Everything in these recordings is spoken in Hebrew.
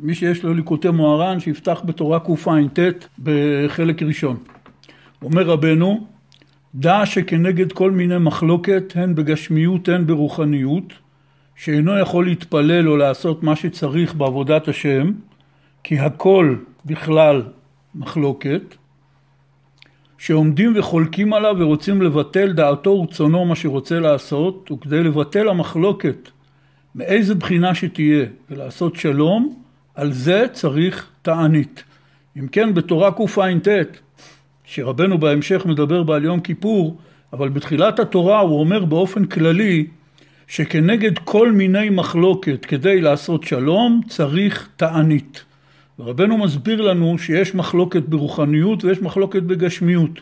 מי שיש לו ליקוטי מוהר"ן שיפתח בתורה קע"ט בחלק ראשון. אומר רבנו, דע שכנגד כל מיני מחלוקת הן בגשמיות הן ברוחניות שאינו יכול להתפלל או לעשות מה שצריך בעבודת השם כי הכל בכלל מחלוקת שעומדים וחולקים עליו ורוצים לבטל דעתו ורצונו מה שרוצה לעשות וכדי לבטל המחלוקת מאיזה בחינה שתהיה ולעשות שלום על זה צריך תענית. אם כן בתורה קע"ט שרבנו בהמשך מדבר בה על יום כיפור אבל בתחילת התורה הוא אומר באופן כללי שכנגד כל מיני מחלוקת כדי לעשות שלום צריך תענית. ורבנו מסביר לנו שיש מחלוקת ברוחניות ויש מחלוקת בגשמיות.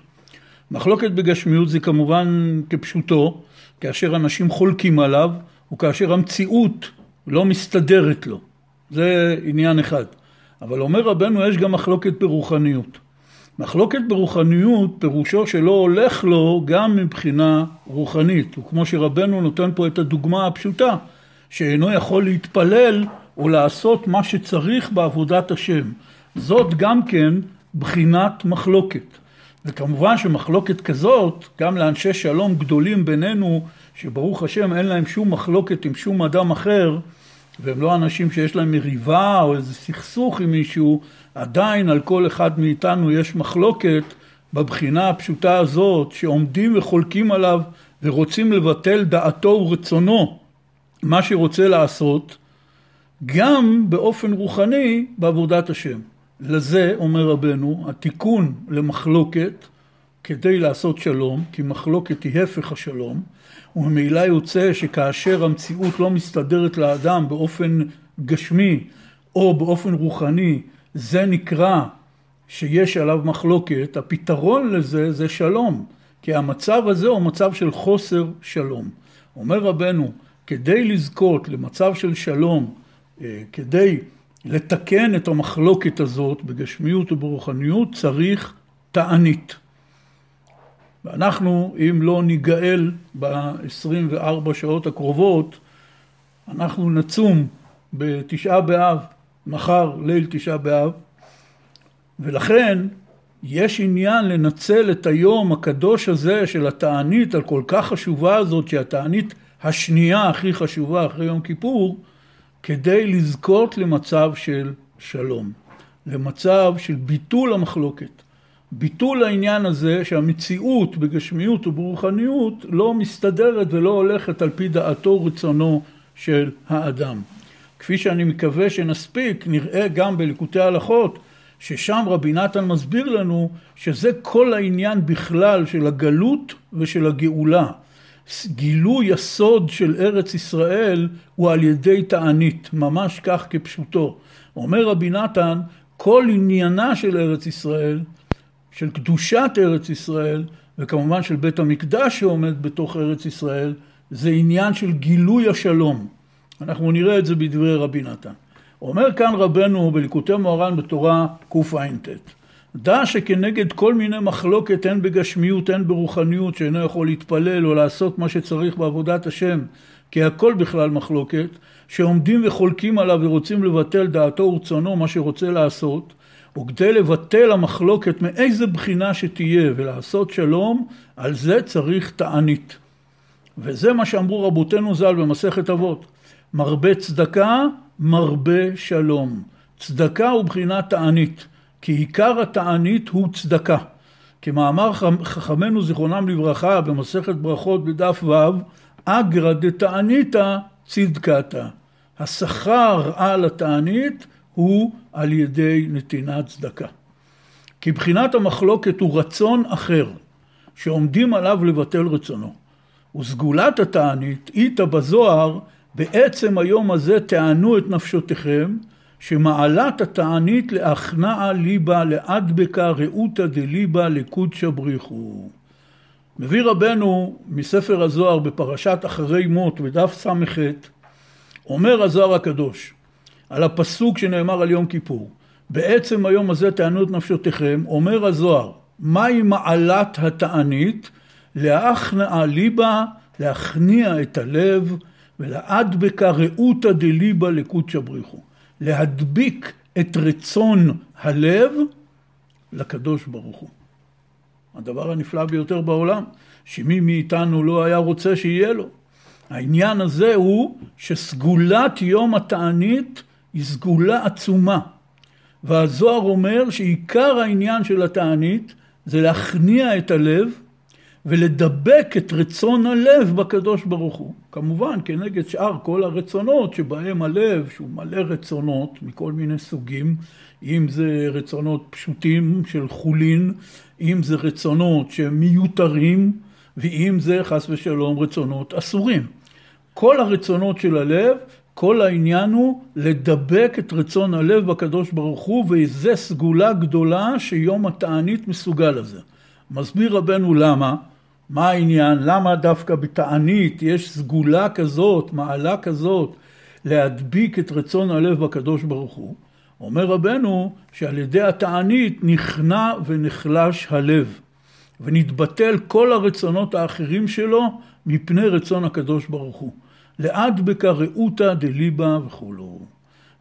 מחלוקת בגשמיות זה כמובן כפשוטו, כאשר אנשים חולקים עליו וכאשר המציאות לא מסתדרת לו. זה עניין אחד. אבל אומר רבנו יש גם מחלוקת ברוחניות. מחלוקת ברוחניות פירושו שלא הולך לו גם מבחינה רוחנית, וכמו שרבנו נותן פה את הדוגמה הפשוטה, שאינו יכול להתפלל או לעשות מה שצריך בעבודת השם. זאת גם כן בחינת מחלוקת. וכמובן שמחלוקת כזאת, גם לאנשי שלום גדולים בינינו, שברוך השם אין להם שום מחלוקת עם שום אדם אחר, והם לא אנשים שיש להם מריבה או איזה סכסוך עם מישהו, עדיין על כל אחד מאיתנו יש מחלוקת בבחינה הפשוטה הזאת, שעומדים וחולקים עליו ורוצים לבטל דעתו ורצונו, מה שרוצה לעשות, גם באופן רוחני בעבודת השם. לזה, אומר רבנו, התיקון למחלוקת כדי לעשות שלום, כי מחלוקת היא הפך השלום, וממילא יוצא שכאשר המציאות לא מסתדרת לאדם באופן גשמי או באופן רוחני, זה נקרא שיש עליו מחלוקת, הפתרון לזה זה שלום, כי המצב הזה הוא מצב של חוסר שלום. אומר רבנו, כדי לזכות למצב של שלום, אה, כדי לתקן את המחלוקת הזאת בגשמיות וברוחניות, צריך תענית. ואנחנו, אם לא ניגאל ב-24 שעות הקרובות, אנחנו נצום בתשעה באב, מחר ליל תשעה באב, ולכן יש עניין לנצל את היום הקדוש הזה של התענית הכל כך חשובה הזאת, שהיא התענית השנייה הכי חשובה אחרי יום כיפור, כדי לזכות למצב של שלום, למצב של ביטול המחלוקת. ביטול העניין הזה שהמציאות בגשמיות וברוחניות לא מסתדרת ולא הולכת על פי דעתו ורצונו של האדם. כפי שאני מקווה שנספיק, נראה גם בליקוטי ההלכות, ששם רבי נתן מסביר לנו שזה כל העניין בכלל של הגלות ושל הגאולה. גילוי הסוד של ארץ ישראל הוא על ידי תענית, ממש כך כפשוטו. אומר רבי נתן, כל עניינה של ארץ ישראל, של קדושת ארץ ישראל, וכמובן של בית המקדש שעומד בתוך ארץ ישראל, זה עניין של גילוי השלום. אנחנו נראה את זה בדברי רבי נתן. אומר כאן רבנו בליקוטי מוהר"ן בתורה קע"ט דע שכנגד כל מיני מחלוקת הן בגשמיות הן ברוחניות שאינו יכול להתפלל או לעשות מה שצריך בעבודת השם כי הכל בכלל מחלוקת שעומדים וחולקים עליו ורוצים לבטל דעתו ורצונו מה שרוצה לעשות וכדי לבטל המחלוקת מאיזה בחינה שתהיה ולעשות שלום על זה צריך תענית וזה מה שאמרו רבותינו ז"ל במסכת אבות מרבה צדקה מרבה שלום צדקה הוא בחינת תענית כי עיקר התענית הוא צדקה. כמאמר חכמינו זיכרונם לברכה במסכת ברכות בדף ו', אגרא דתעניתא צדקתא. השכר על התענית הוא על ידי נתינת צדקה. כי בחינת המחלוקת הוא רצון אחר, שעומדים עליו לבטל רצונו. וסגולת התענית, איתא בזוהר, בעצם היום הזה תענו את נפשותיכם, שמעלת התענית להכנעה ליבה לאדבקה ראותא דליבה לקודשא בריחו. מביא רבנו מספר הזוהר בפרשת אחרי מות בדף ס"ח, אומר הזוהר הקדוש על הפסוק שנאמר על יום כיפור, בעצם היום הזה תענו את נפשותיכם, אומר הזוהר, מהי מעלת התענית? להכנעה ליבה, להכניע את הלב, ולאדבקה ראותא דליבה לקודשא בריחו. להדביק את רצון הלב לקדוש ברוך הוא. הדבר הנפלא ביותר בעולם, שמי מאיתנו לא היה רוצה שיהיה לו. העניין הזה הוא שסגולת יום התענית היא סגולה עצומה. והזוהר אומר שעיקר העניין של התענית זה להכניע את הלב ולדבק את רצון הלב בקדוש ברוך הוא. כמובן כנגד שאר כל הרצונות שבהם הלב, שהוא מלא רצונות מכל מיני סוגים, אם זה רצונות פשוטים של חולין, אם זה רצונות שהם מיותרים, ואם זה חס ושלום רצונות אסורים. כל הרצונות של הלב, כל העניין הוא לדבק את רצון הלב בקדוש ברוך הוא, וזו סגולה גדולה שיום התענית מסוגל לזה. מסביר רבנו למה, מה העניין, למה דווקא בתענית יש סגולה כזאת, מעלה כזאת, להדביק את רצון הלב בקדוש ברוך הוא. אומר רבנו שעל ידי התענית נכנע ונחלש הלב, ונתבטל כל הרצונות האחרים שלו מפני רצון הקדוש ברוך הוא. לעד בקראותא דליבה וכולו.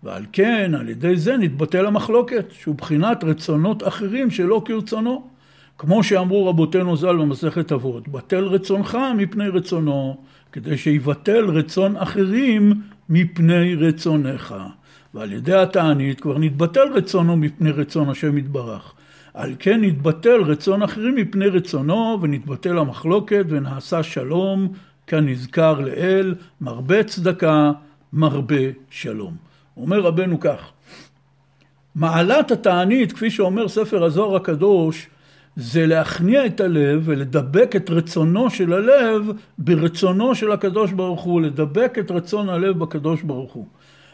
ועל כן, על ידי זה נתבטל המחלוקת, שהוא בחינת רצונות אחרים שלא כרצונו. כמו שאמרו רבותינו ז"ל במסכת אבות, בטל רצונך מפני רצונו, כדי שיבטל רצון אחרים מפני רצונך. ועל ידי התענית כבר נתבטל רצונו מפני רצון השם יתברך. על כן נתבטל רצון אחרים מפני רצונו, ונתבטל המחלוקת, ונעשה שלום, כנזכר לאל, מרבה צדקה, מרבה שלום. אומר רבנו כך, מעלת התענית, כפי שאומר ספר הזוהר הקדוש, זה להכניע את הלב ולדבק את רצונו של הלב ברצונו של הקדוש ברוך הוא, לדבק את רצון הלב בקדוש ברוך הוא.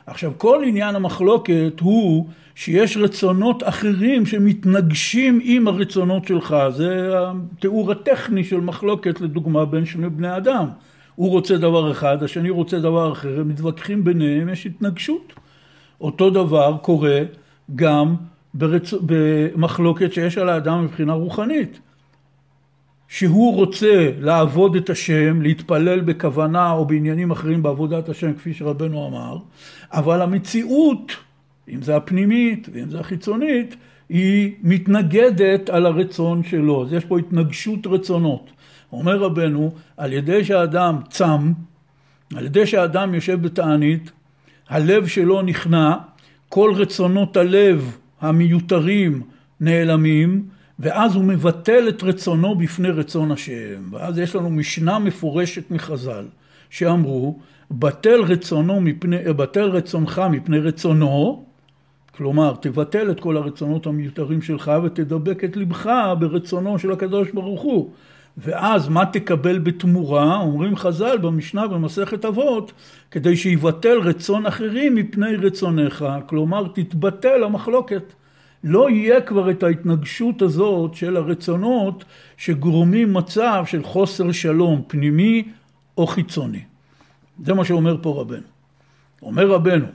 עכשיו כל עניין המחלוקת הוא שיש רצונות אחרים שמתנגשים עם הרצונות שלך, זה התיאור הטכני של מחלוקת לדוגמה בין שני בני אדם. הוא רוצה דבר אחד, השני רוצה דבר אחר, הם מתווכחים ביניהם, יש התנגשות. אותו דבר קורה גם ברצ... במחלוקת שיש על האדם מבחינה רוחנית. שהוא רוצה לעבוד את השם, להתפלל בכוונה או בעניינים אחרים בעבודת השם כפי שרבנו אמר, אבל המציאות, אם זה הפנימית ואם זה החיצונית, היא מתנגדת על הרצון שלו, אז יש פה התנגשות רצונות. אומר רבנו, על ידי שהאדם צם, על ידי שהאדם יושב בתענית, הלב שלו נכנע, כל רצונות הלב המיותרים נעלמים, ואז הוא מבטל את רצונו בפני רצון השם. ואז יש לנו משנה מפורשת מחז"ל, שאמרו, בטל רצונו מפני, בטל רצונך מפני רצונו, כלומר, תבטל את כל הרצונות המיותרים שלך ותדבק את לבך ברצונו של הקדוש ברוך הוא. ואז מה תקבל בתמורה? אומרים חז"ל במשנה במסכת אבות, כדי שיבטל רצון אחרים מפני רצונך, כלומר תתבטל המחלוקת. לא יהיה כבר את ההתנגשות הזאת של הרצונות שגורמים מצב של חוסר שלום פנימי או חיצוני. זה מה שאומר פה רבנו. אומר רבנו,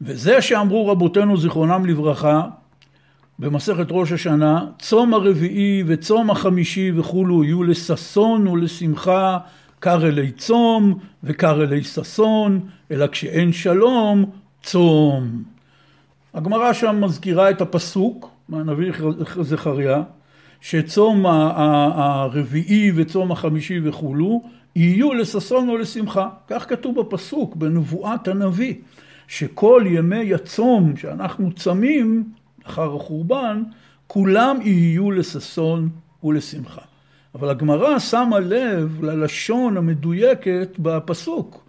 וזה שאמרו רבותינו זיכרונם לברכה במסכת ראש השנה, צום הרביעי וצום החמישי וכולו יהיו לששון ולשמחה, קר אלי צום וקר אלי ששון, אלא כשאין שלום, צום. הגמרא שם מזכירה את הפסוק מהנביא זכריה, שצום הרביעי וצום החמישי וכולו יהיו לששון ולשמחה. כך כתוב בפסוק, בנבואת הנביא, שכל ימי הצום שאנחנו צמים אחר החורבן, כולם יהיו לששון ולשמחה. אבל הגמרא שמה לב ללשון המדויקת בפסוק.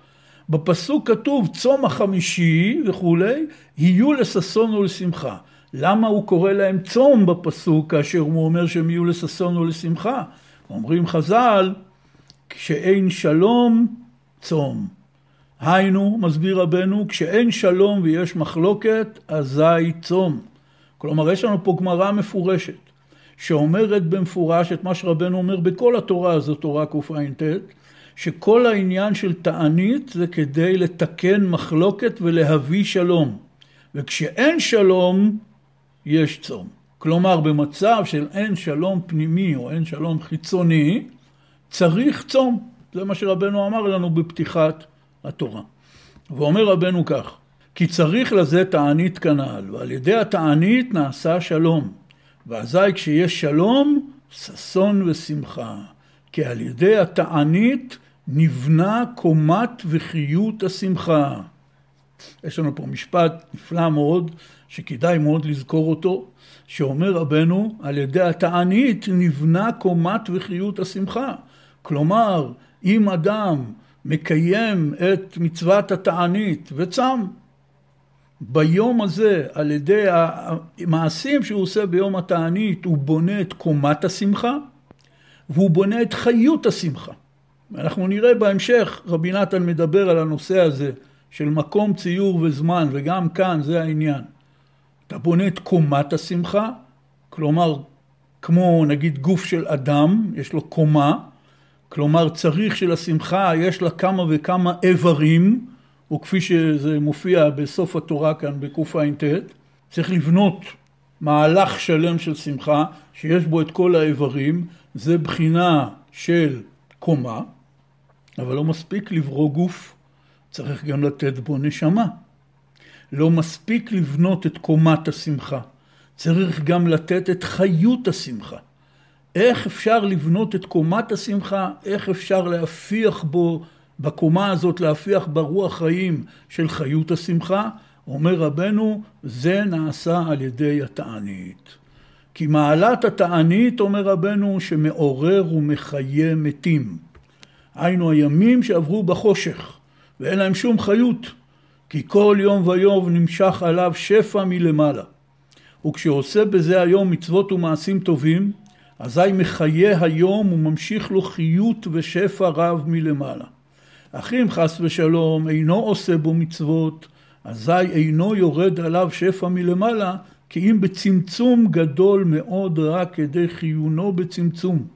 בפסוק כתוב צום החמישי וכולי, יהיו לששון ולשמחה. למה הוא קורא להם צום בפסוק כאשר הוא אומר שהם יהיו לששון ולשמחה? אומרים חז"ל, כשאין שלום, צום. היינו, מסביר רבנו, כשאין שלום ויש מחלוקת, אזי צום. כלומר, יש לנו פה גמרא מפורשת, שאומרת במפורש את מה שרבנו אומר בכל התורה, זו תורה קע"ט, שכל העניין של תענית זה כדי לתקן מחלוקת ולהביא שלום. וכשאין שלום, יש צום. כלומר, במצב של אין שלום פנימי או אין שלום חיצוני, צריך צום. זה מה שרבנו אמר לנו בפתיחת התורה. ואומר רבנו כך, כי צריך לזה תענית כנ"ל, ועל ידי התענית נעשה שלום. ואזי כשיש שלום, ששון ושמחה. כי על ידי התענית נבנה קומת וחיות השמחה. יש לנו פה משפט נפלא מאוד, שכדאי מאוד לזכור אותו, שאומר רבנו, על ידי התענית נבנה קומת וחיות השמחה. כלומר, אם אדם מקיים את מצוות התענית וצם, ביום הזה, על ידי המעשים שהוא עושה ביום התענית, הוא בונה את קומת השמחה, והוא בונה את חיות השמחה. אנחנו נראה בהמשך, רבי נתן מדבר על הנושא הזה של מקום ציור וזמן, וגם כאן זה העניין. אתה בונה את קומת השמחה, כלומר, כמו נגיד גוף של אדם, יש לו קומה, כלומר צריך שלשמחה יש לה כמה וכמה איברים, וכפי שזה מופיע בסוף התורה כאן בקע"ט, צריך לבנות מהלך שלם של שמחה, שיש בו את כל האיברים, זה בחינה של קומה, אבל לא מספיק לברוא גוף, צריך גם לתת בו נשמה. לא מספיק לבנות את קומת השמחה, צריך גם לתת את חיות השמחה. איך אפשר לבנות את קומת השמחה? איך אפשר להפיח בו, בקומה הזאת, להפיח ברוח חיים של חיות השמחה? אומר רבנו, זה נעשה על ידי התענית. כי מעלת התענית, אומר רבנו, שמעורר ומחיה מתים. היינו הימים שעברו בחושך, ואין להם שום חיות, כי כל יום ויום נמשך עליו שפע מלמעלה. וכשעושה בזה היום מצוות ומעשים טובים, אזי מחיה היום וממשיך לו חיות ושפע רב מלמעלה. אך אם חס ושלום אינו עושה בו מצוות, אזי אינו יורד עליו שפע מלמעלה, כי אם בצמצום גדול מאוד רק כדי חיונו בצמצום.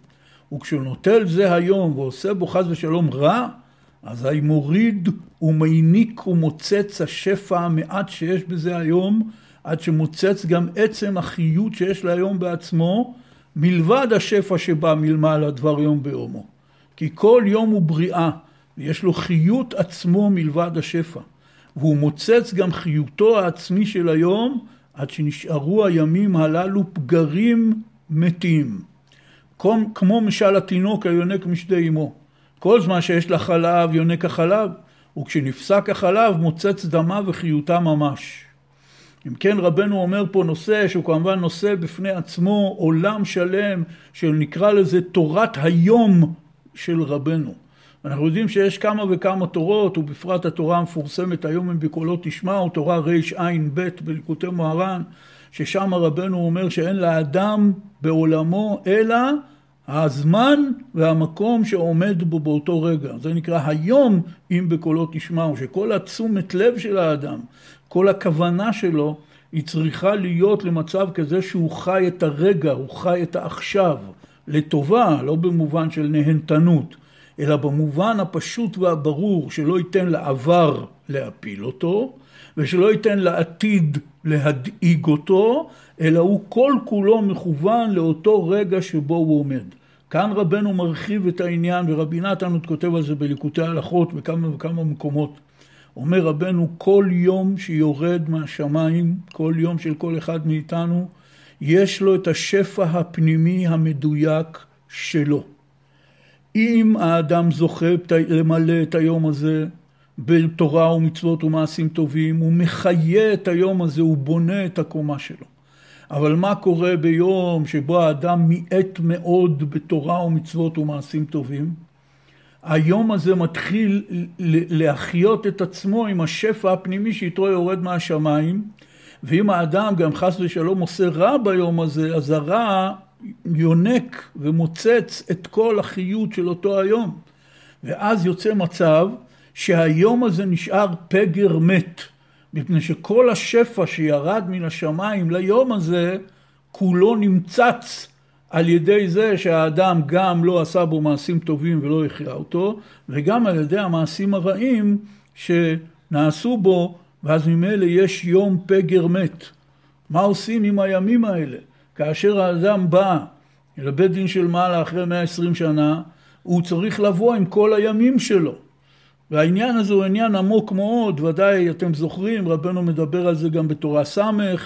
וכשהוא נוטל זה היום ועושה בו חס ושלום רע, אזי מוריד ומעניק ומוצץ השפע המעט שיש בזה היום, עד שמוצץ גם עצם החיות שיש להיום בעצמו, מלבד השפע שבא מלמעלה דבר יום ביומו. כי כל יום הוא בריאה, ויש לו חיות עצמו מלבד השפע. והוא מוצץ גם חיותו העצמי של היום, עד שנשארו הימים הללו פגרים מתים. כמו משל התינוק היונק משדה אמו. כל זמן שיש לה חלב, יונק החלב, וכשנפסק החלב, מוצץ דמה וחיותה ממש. אם כן רבנו אומר פה נושא שהוא כמובן נושא בפני עצמו עולם שלם שנקרא לזה תורת היום של רבנו. אנחנו יודעים שיש כמה וכמה תורות ובפרט התורה המפורסמת היום הם בקולות תשמעו תורה רע"ב בליקוטי מוהר"ן ששם רבנו אומר שאין לאדם בעולמו אלא הזמן והמקום שעומד בו באותו רגע. זה נקרא היום אם בקולות תשמעו, שכל התשומת לב של האדם, כל הכוונה שלו, היא צריכה להיות למצב כזה שהוא חי את הרגע, הוא חי את העכשיו, לטובה, לא במובן של נהנתנות, אלא במובן הפשוט והברור שלא ייתן לעבר להפיל אותו, ושלא ייתן לעתיד להדאיג אותו, אלא הוא כל כולו מכוון לאותו רגע שבו הוא עומד. כאן רבנו מרחיב את העניין, ורבי נתן עוד כותב על זה בליקוטי הלכות בכמה וכמה מקומות. אומר רבנו, כל יום שיורד מהשמיים, כל יום של כל אחד מאיתנו, יש לו את השפע הפנימי המדויק שלו. אם האדם זוכה למלא את היום הזה בתורה ומצוות ומעשים טובים, הוא מחיה את היום הזה, הוא בונה את הקומה שלו. אבל מה קורה ביום שבו האדם מיעט מאוד בתורה ומצוות ומעשים טובים? היום הזה מתחיל להחיות את עצמו עם השפע הפנימי שאיתו יורד מהשמיים, ואם האדם גם חס ושלום עושה רע ביום הזה, אז הרע יונק ומוצץ את כל החיות של אותו היום. ואז יוצא מצב שהיום הזה נשאר פגר מת. מפני שכל השפע שירד מן השמיים ליום הזה, כולו נמצץ על ידי זה שהאדם גם לא עשה בו מעשים טובים ולא הכריע אותו, וגם על ידי המעשים הרעים שנעשו בו, ואז ממילא יש יום פגר מת. מה עושים עם הימים האלה? כאשר האדם בא לבית דין של מעלה אחרי 120 שנה, הוא צריך לבוא עם כל הימים שלו. והעניין הזה הוא עניין עמוק מאוד, ודאי אתם זוכרים, רבנו מדבר על זה גם בתורה ס',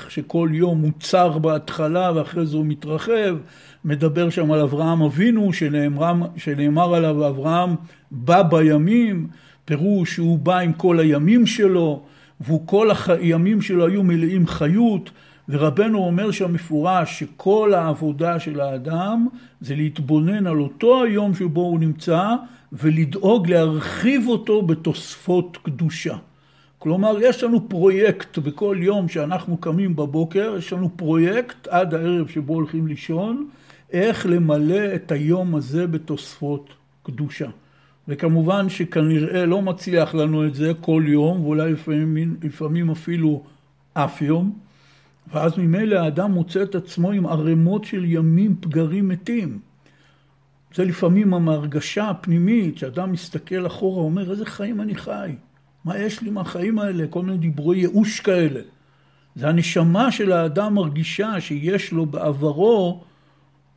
שכל יום מוצר בהתחלה ואחרי זה הוא מתרחב, מדבר שם על אברהם אבינו, שנאמר, שנאמר עליו אברהם בא בימים, פירוש שהוא בא עם כל הימים שלו, וכל הימים שלו היו מלאים חיות, ורבנו אומר שם מפורש שכל העבודה של האדם זה להתבונן על אותו היום שבו הוא נמצא ולדאוג להרחיב אותו בתוספות קדושה. כלומר, יש לנו פרויקט בכל יום שאנחנו קמים בבוקר, יש לנו פרויקט עד הערב שבו הולכים לישון, איך למלא את היום הזה בתוספות קדושה. וכמובן שכנראה לא מצליח לנו את זה כל יום, ואולי לפעמים, לפעמים אפילו אף יום, ואז ממילא האדם מוצא את עצמו עם ערימות של ימים פגרים מתים. זה לפעמים המהרגשה הפנימית, שאדם מסתכל אחורה, אומר, איזה חיים אני חי? מה יש לי מהחיים האלה? כל מיני דיבורי ייאוש כאלה. זה הנשמה של האדם מרגישה שיש לו בעברו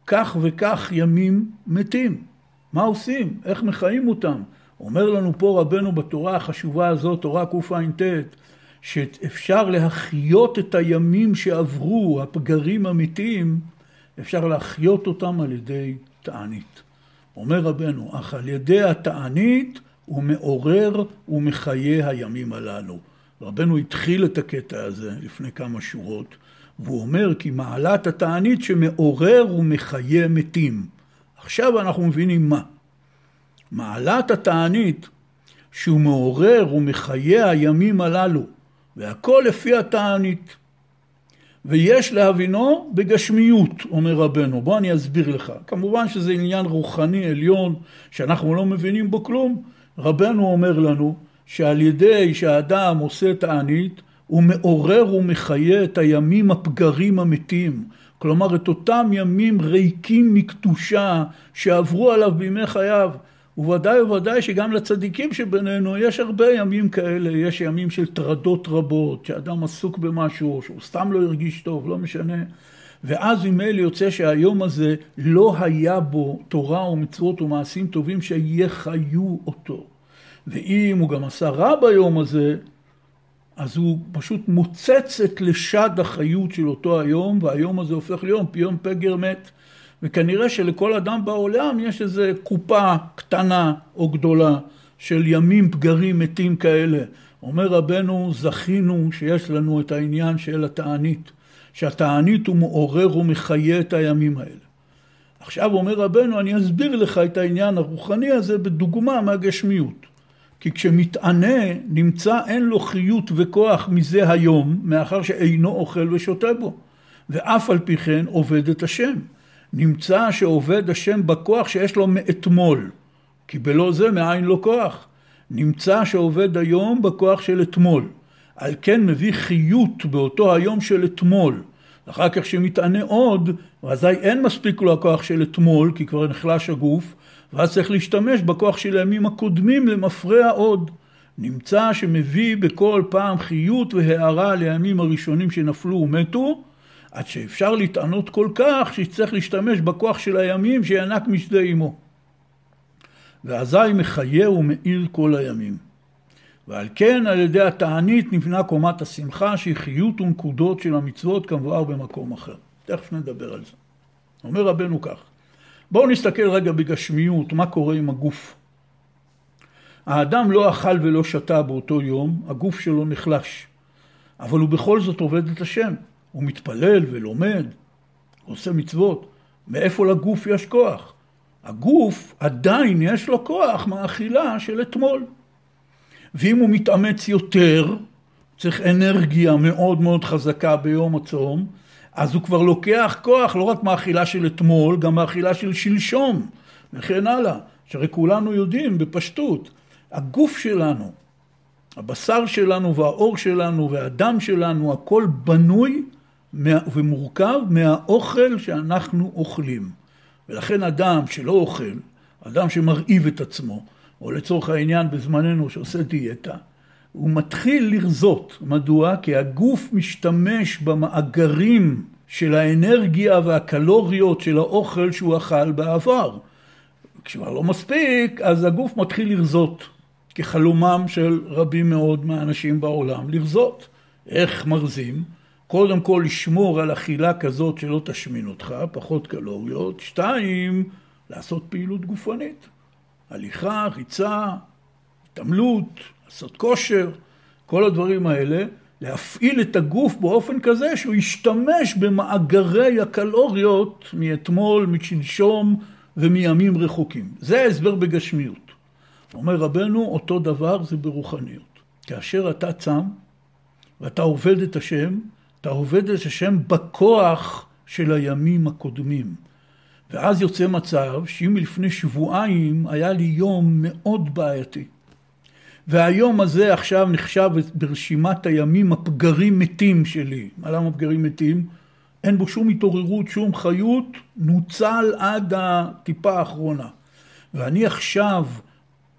כך וכך ימים מתים. מה עושים? איך מחיים אותם? אומר לנו פה רבנו בתורה החשובה הזאת, תורה קע"ט, שאפשר להחיות את הימים שעברו, הפגרים המתים, אפשר להחיות אותם על ידי תענית. אומר רבנו, אך על ידי התענית הוא מעורר ומחיה הימים הללו. רבנו התחיל את הקטע הזה לפני כמה שורות, והוא אומר כי מעלת התענית שמעורר ומחיה מתים. עכשיו אנחנו מבינים מה. מעלת התענית שהוא מעורר ומחיה הימים הללו, והכל לפי התענית. ויש להבינו בגשמיות, אומר רבנו. בוא אני אסביר לך. כמובן שזה עניין רוחני עליון, שאנחנו לא מבינים בו כלום. רבנו אומר לנו שעל ידי שהאדם עושה תענית, הוא מעורר ומחיה את הימים הפגרים המתים. כלומר, את אותם ימים ריקים מקדושה שעברו עליו בימי חייו. וודאי וודאי שגם לצדיקים שבינינו יש הרבה ימים כאלה, יש ימים של טרדות רבות, שאדם עסוק במשהו, שהוא סתם לא הרגיש טוב, לא משנה. ואז ממילא יוצא שהיום הזה לא היה בו תורה ומצוות ומעשים טובים שיחיו אותו. ואם הוא גם עשה רע ביום הזה, אז הוא פשוט מוצץ את לשד החיות של אותו היום, והיום הזה הופך ליום פיום פגר מת. וכנראה שלכל אדם בעולם יש איזו קופה קטנה או גדולה של ימים פגרים מתים כאלה. אומר רבנו, זכינו שיש לנו את העניין של התענית, שהתענית הוא מעורר ומחיה את הימים האלה. עכשיו אומר רבנו, אני אסביר לך את העניין הרוחני הזה בדוגמה מהגשמיות. כי כשמתענה נמצא אין לו חיות וכוח מזה היום, מאחר שאינו אוכל ושותה בו, ואף על פי כן עובד את השם. נמצא שעובד השם בכוח שיש לו מאתמול, כי בלא זה מאין לו כוח. נמצא שעובד היום בכוח של אתמול. על כן מביא חיות באותו היום של אתמול. אחר כך שמתענה עוד, ואזי אין מספיק לו הכוח של אתמול, כי כבר נחלש הגוף, ואז צריך להשתמש בכוח של הימים הקודמים למפרע עוד. נמצא שמביא בכל פעם חיות והארה לימים הראשונים שנפלו ומתו, עד שאפשר לטענות כל כך שיצטרך להשתמש בכוח של הימים שינק משדה עמו. ואזי מחיה ומאיר כל הימים. ועל כן על ידי התענית נבנה קומת השמחה שהיא חיות ונקודות של המצוות כמבואר במקום אחר. תכף נדבר על זה. אומר רבנו כך, בואו נסתכל רגע בגשמיות מה קורה עם הגוף. האדם לא אכל ולא שתה באותו יום, הגוף שלו נחלש, אבל הוא בכל זאת עובד את השם. הוא מתפלל ולומד, עושה מצוות. מאיפה לגוף יש כוח? הגוף עדיין יש לו כוח מהאכילה של אתמול. ואם הוא מתאמץ יותר, צריך אנרגיה מאוד מאוד חזקה ביום הצום, אז הוא כבר לוקח כוח לא רק מהאכילה של אתמול, גם מהאכילה של שלשום, וכן הלאה. שהרי כולנו יודעים בפשטות, הגוף שלנו, הבשר שלנו והאור שלנו והדם שלנו, הכל בנוי ומורכב מהאוכל שאנחנו אוכלים. ולכן אדם שלא אוכל, אדם שמרעיב את עצמו, או לצורך העניין בזמננו שעושה דיאטה, הוא מתחיל לרזות. מדוע? כי הגוף משתמש במאגרים של האנרגיה והקלוריות של האוכל שהוא אכל בעבר. כשכבר לא מספיק, אז הגוף מתחיל לרזות. כחלומם של רבים מאוד מהאנשים בעולם, לרזות. איך מרזים? קודם כל לשמור על אכילה כזאת שלא תשמין אותך, פחות קלוריות. שתיים, לעשות פעילות גופנית. הליכה, ריצה, התעמלות, לעשות כושר, כל הדברים האלה, להפעיל את הגוף באופן כזה שהוא ישתמש במאגרי הקלוריות מאתמול, משלשום ומימים רחוקים. זה ההסבר בגשמיות. אומר רבנו, אותו דבר זה ברוחניות. כאשר אתה צם ואתה עובד את השם, אתה עובד את השם בכוח של הימים הקודמים. ואז יוצא מצב שאם לפני שבועיים היה לי יום מאוד בעייתי, והיום הזה עכשיו נחשב ברשימת הימים הפגרים מתים שלי. מה למה פגרים מתים? אין בו שום התעוררות, שום חיות, נוצל עד הטיפה האחרונה. ואני עכשיו,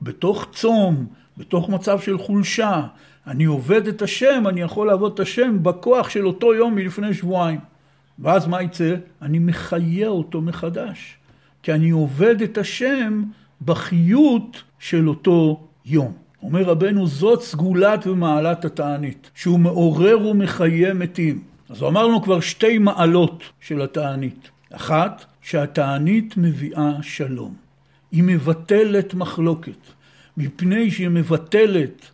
בתוך צום, בתוך מצב של חולשה, אני עובד את השם, אני יכול לעבוד את השם בכוח של אותו יום מלפני שבועיים. ואז מה יצא? אני מחיה אותו מחדש. כי אני עובד את השם בחיות של אותו יום. אומר רבנו, זאת סגולת ומעלת התענית, שהוא מעורר ומחיה מתים. אז אמרנו כבר שתי מעלות של התענית. אחת, שהתענית מביאה שלום. היא מבטלת מחלוקת. מפני שהיא מבטלת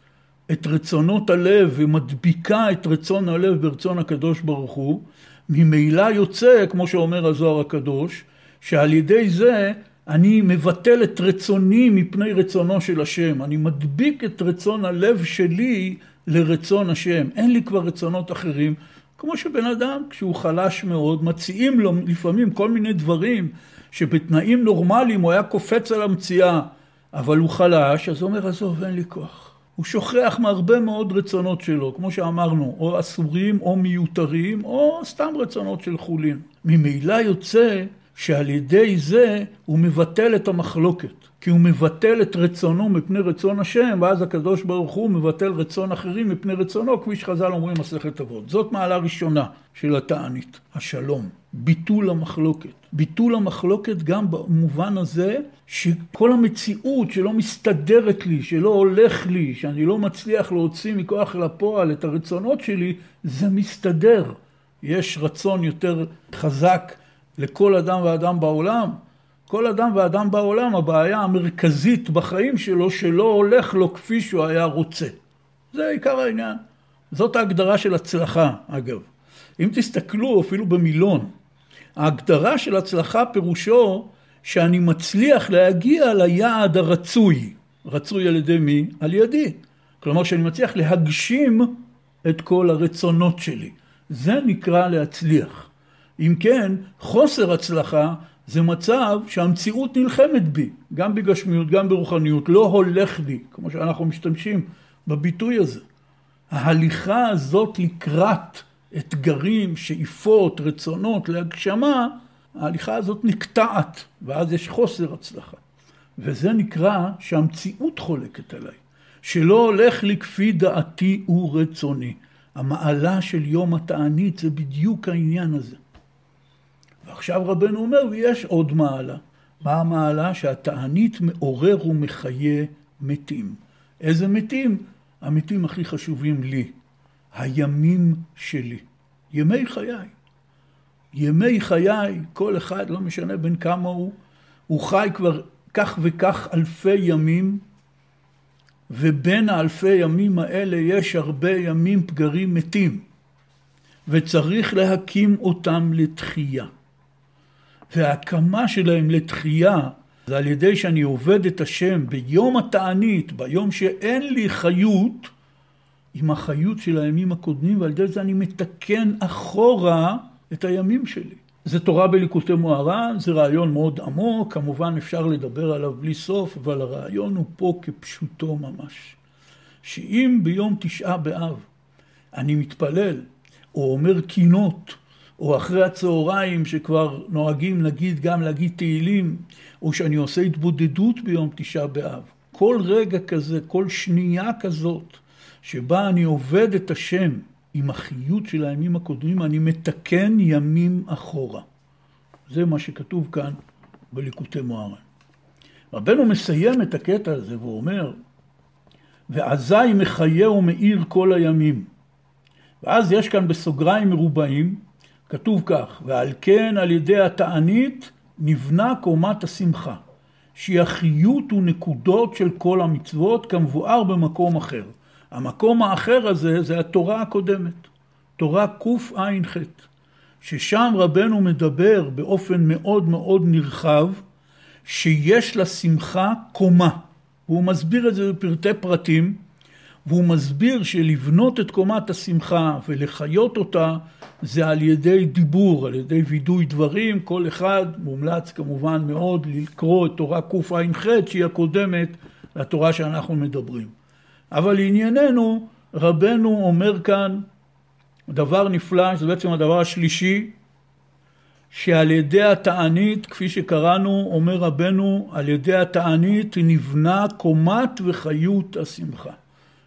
את רצונות הלב ומדביקה את רצון הלב ברצון הקדוש ברוך הוא, ממילא יוצא, כמו שאומר הזוהר הקדוש, שעל ידי זה אני מבטל את רצוני מפני רצונו של השם. אני מדביק את רצון הלב שלי לרצון השם. אין לי כבר רצונות אחרים. כמו שבן אדם, כשהוא חלש מאוד, מציעים לו לפעמים כל מיני דברים שבתנאים נורמליים הוא היה קופץ על המציאה, אבל הוא חלש, אז הוא אומר, עזוב, אין לי כוח. הוא שוכח מהרבה מאוד רצונות שלו, כמו שאמרנו, או אסורים או מיותרים, או סתם רצונות של חולין. ממילא יוצא שעל ידי זה הוא מבטל את המחלוקת. כי הוא מבטל את רצונו מפני רצון השם, ואז הקדוש ברוך הוא מבטל רצון אחרים מפני רצונו, כפי שחז"ל אומרים מסכת אבות. זאת מעלה ראשונה של התענית, השלום, ביטול המחלוקת. ביטול המחלוקת גם במובן הזה שכל המציאות שלא מסתדרת לי, שלא הולך לי, שאני לא מצליח להוציא מכוח אל הפועל את הרצונות שלי, זה מסתדר. יש רצון יותר חזק לכל אדם ואדם בעולם. כל אדם ואדם בעולם, הבעיה המרכזית בחיים שלו, שלא הולך לו כפי שהוא היה רוצה. זה עיקר העניין. זאת ההגדרה של הצלחה, אגב. אם תסתכלו אפילו במילון, ההגדרה של הצלחה פירושו שאני מצליח להגיע ליעד הרצוי. רצוי על ידי מי? על ידי. כלומר שאני מצליח להגשים את כל הרצונות שלי. זה נקרא להצליח. אם כן, חוסר הצלחה זה מצב שהמציאות נלחמת בי, גם בגשמיות, גם ברוחניות, לא הולך לי, כמו שאנחנו משתמשים בביטוי הזה. ההליכה הזאת לקראת אתגרים, שאיפות, רצונות להגשמה, ההליכה הזאת נקטעת, ואז יש חוסר הצלחה. וזה נקרא שהמציאות חולקת עליי, שלא הולך לי כפי דעתי ורצוני. המעלה של יום התענית זה בדיוק העניין הזה. ועכשיו רבנו אומר, ויש עוד מעלה. מה המעלה? שהתענית מעורר ומחיה מתים. איזה מתים? המתים הכי חשובים לי. הימים שלי. ימי חיי. ימי חיי, כל אחד, לא משנה בין כמה הוא, הוא חי כבר כך וכך אלפי ימים, ובין האלפי ימים האלה יש הרבה ימים פגרים מתים, וצריך להקים אותם לתחייה. וההקמה שלהם לתחייה זה על ידי שאני עובד את השם ביום התענית, ביום שאין לי חיות, עם החיות של הימים הקודמים, ועל ידי זה אני מתקן אחורה את הימים שלי. זה תורה בליקוטי מוהר"ן, זה רעיון מאוד עמוק, כמובן אפשר לדבר עליו בלי סוף, אבל הרעיון הוא פה כפשוטו ממש. שאם ביום תשעה באב אני מתפלל, או אומר קינות, או אחרי הצהריים שכבר נוהגים נגיד גם להגיד תהילים, או שאני עושה התבודדות ביום תשעה באב. כל רגע כזה, כל שנייה כזאת, שבה אני עובד את השם עם החיות של הימים הקודמים, אני מתקן ימים אחורה. זה מה שכתוב כאן בליקוטי מוהר"ן. רבנו מסיים את הקטע הזה והוא אומר ואזי מחיה ומאיר כל הימים. ואז יש כאן בסוגריים מרובעים, כתוב כך, ועל כן על ידי התענית נבנה קומת השמחה, שהיא החיות ונקודות של כל המצוות כמבואר במקום אחר. המקום האחר הזה זה התורה הקודמת, תורה קע"ח, ששם רבנו מדבר באופן מאוד מאוד נרחב, שיש לשמחה קומה. והוא מסביר את זה בפרטי פרטים, והוא מסביר שלבנות את קומת השמחה ולחיות אותה זה על ידי דיבור, על ידי וידוי דברים, כל אחד מומלץ כמובן מאוד לקרוא את תורה קע"ח שהיא הקודמת לתורה שאנחנו מדברים. אבל לענייננו רבנו אומר כאן דבר נפלא, שזה בעצם הדבר השלישי, שעל ידי התענית, כפי שקראנו, אומר רבנו, על ידי התענית נבנה קומת וחיות השמחה.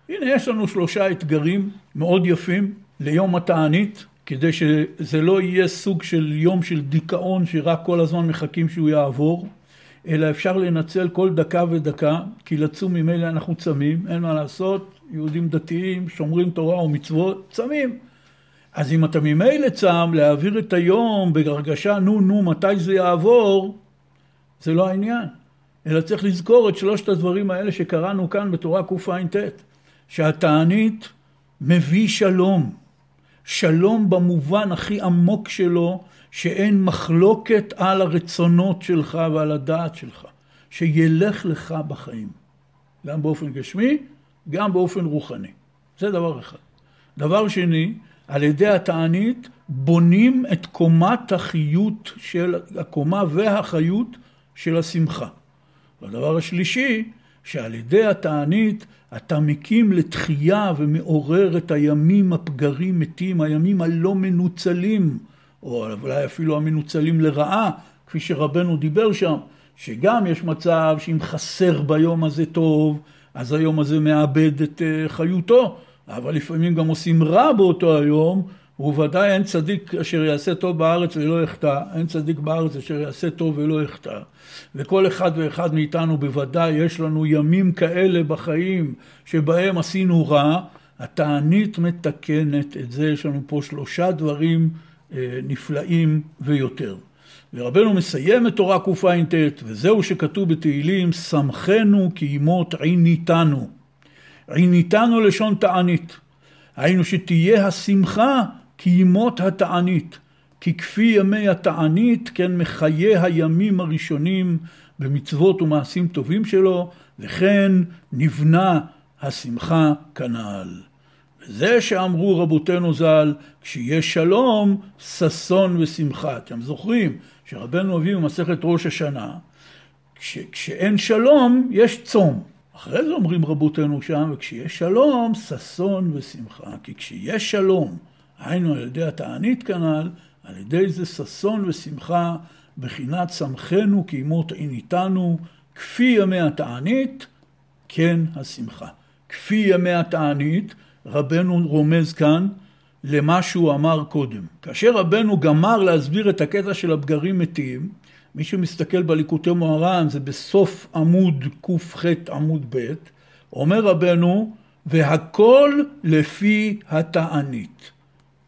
הנה יש לנו שלושה אתגרים מאוד יפים ליום התענית, כדי שזה לא יהיה סוג של יום של דיכאון שרק כל הזמן מחכים שהוא יעבור, אלא אפשר לנצל כל דקה ודקה, כי לצום ממילא אנחנו צמים, אין מה לעשות, יהודים דתיים שומרים תורה ומצוות, צמים. אז אם אתה ממילא צם, להעביר את היום בהרגשה נו נו מתי זה יעבור, זה לא העניין. אלא צריך לזכור את שלושת הדברים האלה שקראנו כאן בתורה קע"ט, שהתענית מביא שלום. שלום במובן הכי עמוק שלו, שאין מחלוקת על הרצונות שלך ועל הדעת שלך, שילך לך בחיים, גם באופן גשמי, גם באופן רוחני. זה דבר אחד. דבר שני, על ידי התענית בונים את קומת החיות של, הקומה והחיות של השמחה. והדבר השלישי, שעל ידי התענית אתה מקים לתחייה ומעורר את הימים הפגרים מתים, הימים הלא מנוצלים, או אולי אפילו המנוצלים לרעה, כפי שרבנו דיבר שם, שגם יש מצב שאם חסר ביום הזה טוב, אז היום הזה מאבד את אה, חיותו, אבל לפעמים גם עושים רע באותו היום, וודאי אין צדיק אשר יעשה טוב בארץ ולא יחטא, אין צדיק בארץ אשר יעשה טוב ולא יחטא. וכל אחד ואחד מאיתנו בוודאי יש לנו ימים כאלה בחיים שבהם עשינו רע, התענית מתקנת את זה, יש לנו פה שלושה דברים אה, נפלאים ויותר. ורבנו מסיים את תורה קע"ט, וזהו שכתוב בתהילים, שמחנו כי ימות עיניתנו. עיניתנו לשון תענית. היינו שתהיה השמחה כי ימות התענית. כי כפי ימי התענית, כן מחיי הימים הראשונים במצוות ומעשים טובים שלו, וכן נבנה השמחה כנ"ל. וזה שאמרו רבותינו ז"ל, כשיש שלום, ששון ושמחה. אתם זוכרים שרבנו אביב במסכת ראש השנה, כש, כשאין שלום, יש צום. אחרי זה אומרים רבותינו שם, וכשיש שלום, ששון ושמחה. כי כשיש שלום, היינו על ידי התענית כנ"ל, על ידי זה ששון ושמחה, בחינת שמחנו כי ימות עיניתנו, כפי ימי התענית, כן השמחה. כפי ימי התענית, רבנו רומז כאן למה שהוא אמר קודם. כאשר רבנו גמר להסביר את הקטע של הבגרים מתים, מי שמסתכל בליקוטי מוהר"ן, זה בסוף עמוד ק"ח עמוד ב', אומר רבנו, והכל לפי התענית.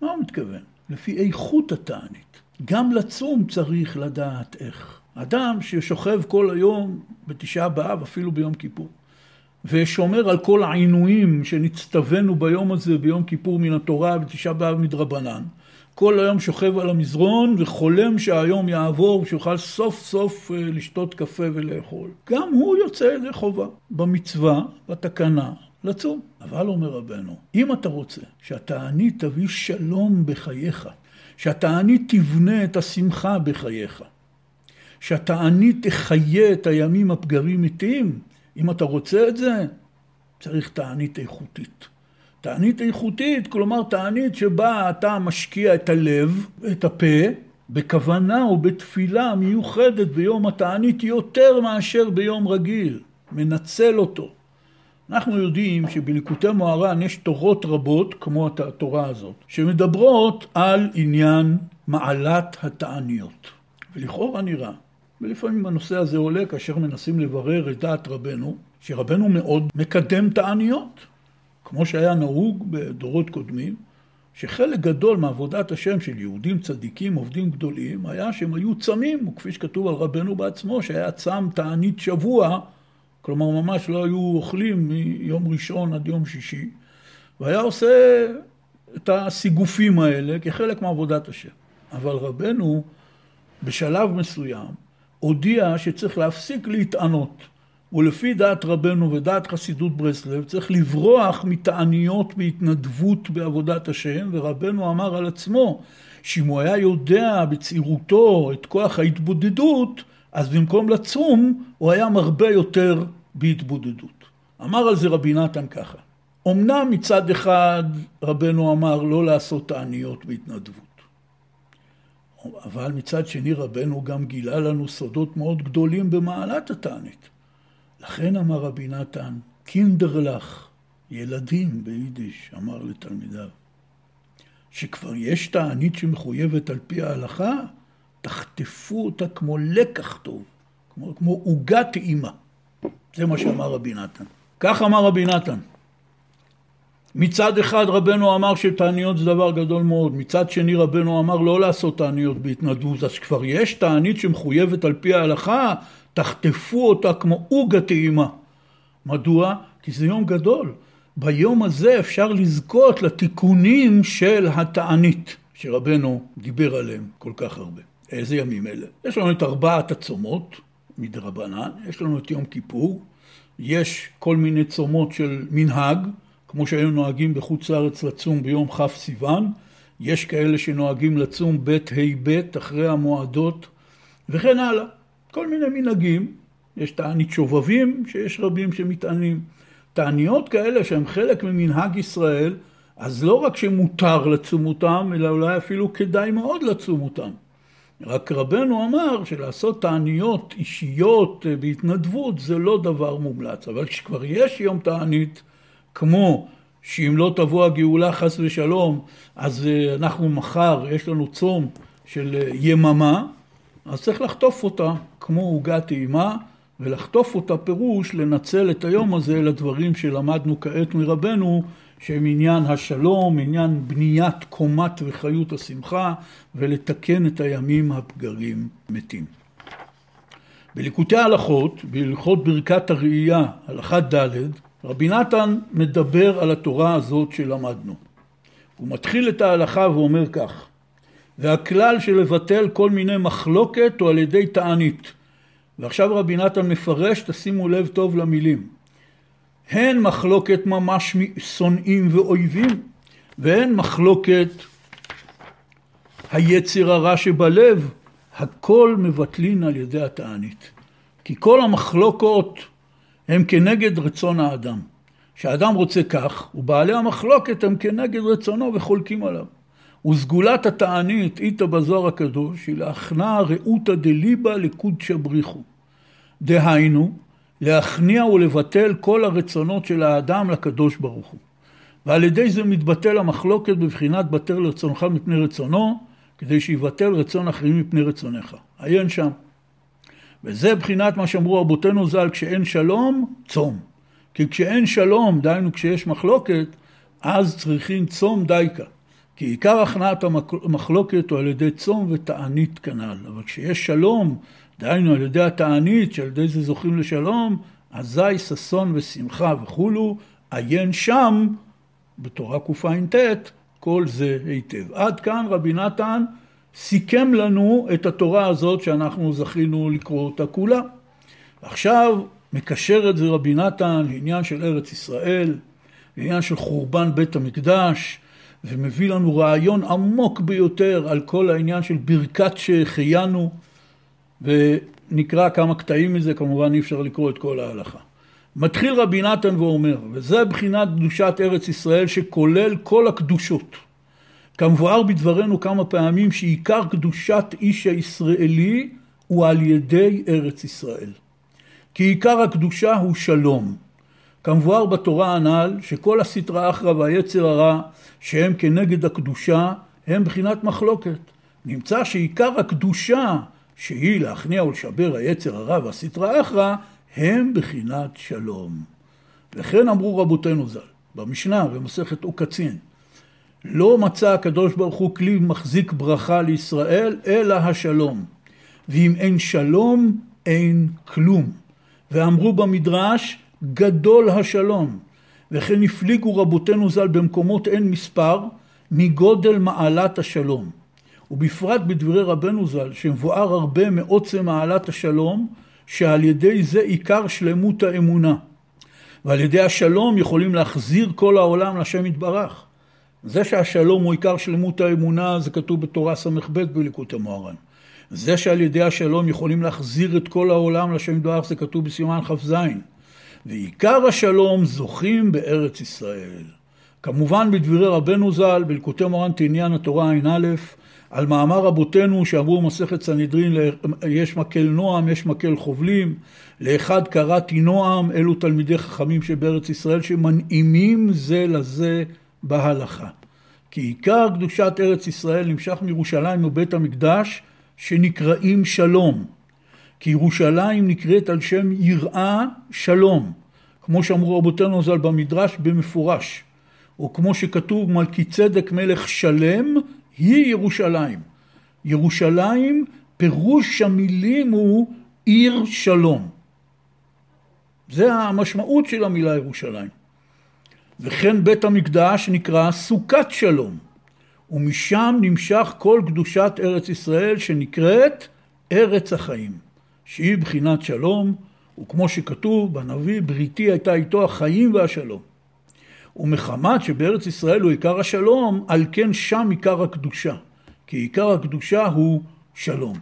מה הוא מתכוון? לפי איכות התענית. גם לצום צריך לדעת איך. אדם ששוכב כל היום בתשעה באב, אפילו ביום כיפור, ושומר על כל העינויים שנצטווינו ביום הזה, ביום כיפור מן התורה ותשעה באב מדרבנן, כל היום שוכב על המזרון וחולם שהיום יעבור ושיוכל סוף סוף אה, לשתות קפה ולאכול. גם הוא יוצא ידי חובה במצווה, בתקנה, לצום. אבל אומר רבנו, אם אתה רוצה שהתענית תביא שלום בחייך, שהתענית תבנה את השמחה בחייך, שהתענית תחיה את הימים הפגרים מתים, אם אתה רוצה את זה, צריך תענית איכותית. תענית איכותית, כלומר תענית שבה אתה משקיע את הלב, את הפה, בכוונה או בתפילה מיוחדת ביום התענית יותר מאשר ביום רגיל, מנצל אותו. אנחנו יודעים שבליקוטי מוהר"ן יש תורות רבות, כמו התורה הזאת, שמדברות על עניין מעלת התעניות. ולכאורה נראה, ולפעמים הנושא הזה עולה כאשר מנסים לברר את דעת רבנו, שרבנו מאוד מקדם תעניות, כמו שהיה נהוג בדורות קודמים, שחלק גדול מעבודת השם של יהודים צדיקים, עובדים גדולים, היה שהם היו צמים, וכפי שכתוב על רבנו בעצמו, שהיה צם תענית שבוע, כלומר ממש לא היו אוכלים מיום ראשון עד יום שישי, והיה עושה את הסיגופים האלה כחלק מעבודת השם. אבל רבנו בשלב מסוים הודיע שצריך להפסיק להתענות. ולפי דעת רבנו ודעת חסידות ברסלב צריך לברוח מתעניות בהתנדבות בעבודת השם ורבנו אמר על עצמו שאם הוא היה יודע בצעירותו את כוח ההתבודדות אז במקום לצום הוא היה מרבה יותר בהתבודדות. אמר על זה רבי נתן ככה אמנם מצד אחד רבנו אמר לא לעשות תעניות בהתנדבות אבל מצד שני רבנו גם גילה לנו סודות מאוד גדולים במעלת התענית. לכן אמר רבי נתן, קינדרלך, ילדים ביידיש, אמר לתלמידיו, שכבר יש תענית שמחויבת על פי ההלכה, תחטפו אותה כמו לקח טוב, כמו, עוגה טעימה. זה מה שאמר רבי נתן. כך אמר רבי נתן. מצד אחד רבנו אמר שתעניות זה דבר גדול מאוד, מצד שני רבנו אמר לא לעשות תעניות בהתנדבות, אז כבר יש תענית שמחויבת על פי ההלכה, תחטפו אותה כמו עוגה טעימה. מדוע? כי זה יום גדול. ביום הזה אפשר לזכות לתיקונים של התענית שרבנו דיבר עליהם כל כך הרבה. איזה ימים אלה? יש לנו את ארבעת הצומות מדרבנן, יש לנו את יום כיפור, יש כל מיני צומות של מנהג, כמו שהיו נוהגים בחוץ לארץ לצום ביום כ' סיוון, יש כאלה שנוהגים לצום ב' ה' אחרי המועדות וכן הלאה. כל מיני מנהגים, יש תענית שובבים שיש רבים שמטענים. תעניות כאלה שהן חלק ממנהג ישראל, אז לא רק שמותר לצום אותם, אלא אולי אפילו כדאי מאוד לצום אותם. רק רבנו אמר שלעשות תעניות אישיות אה, בהתנדבות זה לא דבר מומלץ, אבל כשכבר יש יום תענית, כמו שאם לא תבוא הגאולה חס ושלום, אז אה, אנחנו מחר, יש לנו צום של אה, יממה, אז צריך לחטוף אותה כמו עוגה טעימה, ולחטוף אותה פירוש לנצל את היום הזה לדברים שלמדנו כעת מרבנו, שהם עניין השלום, עניין בניית קומת וחיות השמחה, ולתקן את הימים הפגרים מתים. בליקוטי ההלכות, בהלכות ברכת הראייה, הלכה ד', רבי נתן מדבר על התורה הזאת שלמדנו. הוא מתחיל את ההלכה ואומר כך: והכלל של לבטל כל מיני מחלוקת הוא על ידי תענית. ועכשיו רבי נתן מפרש, תשימו לב טוב למילים. הן מחלוקת ממש משונאים ואויבים, והן מחלוקת היצר הרע שבלב, הכל מבטלין על ידי התענית. כי כל המחלוקות הם כנגד רצון האדם. כשאדם רוצה כך, ובעלי המחלוקת הם כנגד רצונו וחולקים עליו. וסגולת התענית איתא בזוהר הקדוש היא להכנע ראותא דליבה לקודשא בריחו. דהיינו, להכניע ולבטל כל הרצונות של האדם לקדוש ברוך הוא. ועל ידי זה מתבטל המחלוקת בבחינת בטל רצונך מפני רצונו, כדי שיבטל רצון אחרים מפני רצונך. עיין שם. וזה בחינת מה שאמרו רבותינו ז"ל, כשאין שלום, צום. כי כשאין שלום, דהיינו כשיש מחלוקת, אז צריכים צום דייקה. כי עיקר הכנעת המחלוקת הוא על ידי צום ותענית כנ"ל. אבל כשיש שלום, דהיינו על ידי התענית שעל ידי זה זוכים לשלום, אזי ששון ושמחה וכולו, עיין שם, בתורה קע"ט, כל זה היטב. עד כאן רבי נתן סיכם לנו את התורה הזאת שאנחנו זכינו לקרוא אותה כולה. עכשיו מקשר את זה רבי נתן לעניין של ארץ ישראל, לעניין של חורבן בית המקדש, ומביא לנו רעיון עמוק ביותר על כל העניין של ברכת שהחיינו, ונקרא כמה קטעים מזה, כמובן אי אפשר לקרוא את כל ההלכה. מתחיל רבי נתן ואומר, וזה בחינת קדושת ארץ ישראל שכולל כל הקדושות. כמבואר בדברנו כמה פעמים שעיקר קדושת איש הישראלי הוא על ידי ארץ ישראל. כי עיקר הקדושה הוא שלום. כמבואר בתורה הנ"ל שכל הסטרא אחרא והיצר הרע שהם כנגד הקדושה הם בחינת מחלוקת. נמצא שעיקר הקדושה שהיא להכניע ולשבר היצר הרע והסטרא אחרא הם בחינת שלום. וכן אמרו רבותינו ז"ל, במשנה במסכת עוקצין, לא מצא הקדוש ברוך הוא כלי מחזיק ברכה לישראל, אלא השלום. ואם אין שלום, אין כלום. ואמרו במדרש, גדול השלום. וכן הפליגו רבותינו ז"ל במקומות אין מספר, מגודל מעלת השלום. ובפרט בדברי רבנו ז"ל, שמבואר הרבה מעוצם מעלת השלום, שעל ידי זה עיקר שלמות האמונה. ועל ידי השלום יכולים להחזיר כל העולם לשם יתברך. זה שהשלום הוא עיקר שלמות האמונה, זה כתוב בתורה ס"ב בליקוטי מוהר"ן. זה שעל ידי השלום יכולים להחזיר את כל העולם לשם יתברך, זה כתוב בסימן כ"ז. ועיקר השלום זוכים בארץ ישראל. כמובן בדברי רבנו ז"ל, בליקוטי מוהר"ן תעניין התורה ע"א, על מאמר רבותינו שאמרו במסכת סנהדרין, יש מקל נועם, יש מקל חובלים, לאחד קראתי נועם, אלו תלמידי חכמים שבארץ ישראל שמנעימים זה לזה בהלכה. כי עיקר קדושת ארץ ישראל נמשך מירושלים ובית המקדש שנקראים שלום. כי ירושלים נקראת על שם יראה שלום, כמו שאמרו רבותינו ז"ל במדרש במפורש, או כמו שכתוב מלכי צדק מלך שלם היא ירושלים. ירושלים, פירוש המילים הוא עיר שלום. זה המשמעות של המילה ירושלים. וכן בית המקדש נקרא סוכת שלום, ומשם נמשך כל קדושת ארץ ישראל שנקראת ארץ החיים, שהיא בחינת שלום, וכמו שכתוב בנביא, בריתי הייתה איתו החיים והשלום. ומחמת שבארץ ישראל הוא עיקר השלום, על כן שם עיקר הקדושה. כי עיקר הקדושה הוא שלום.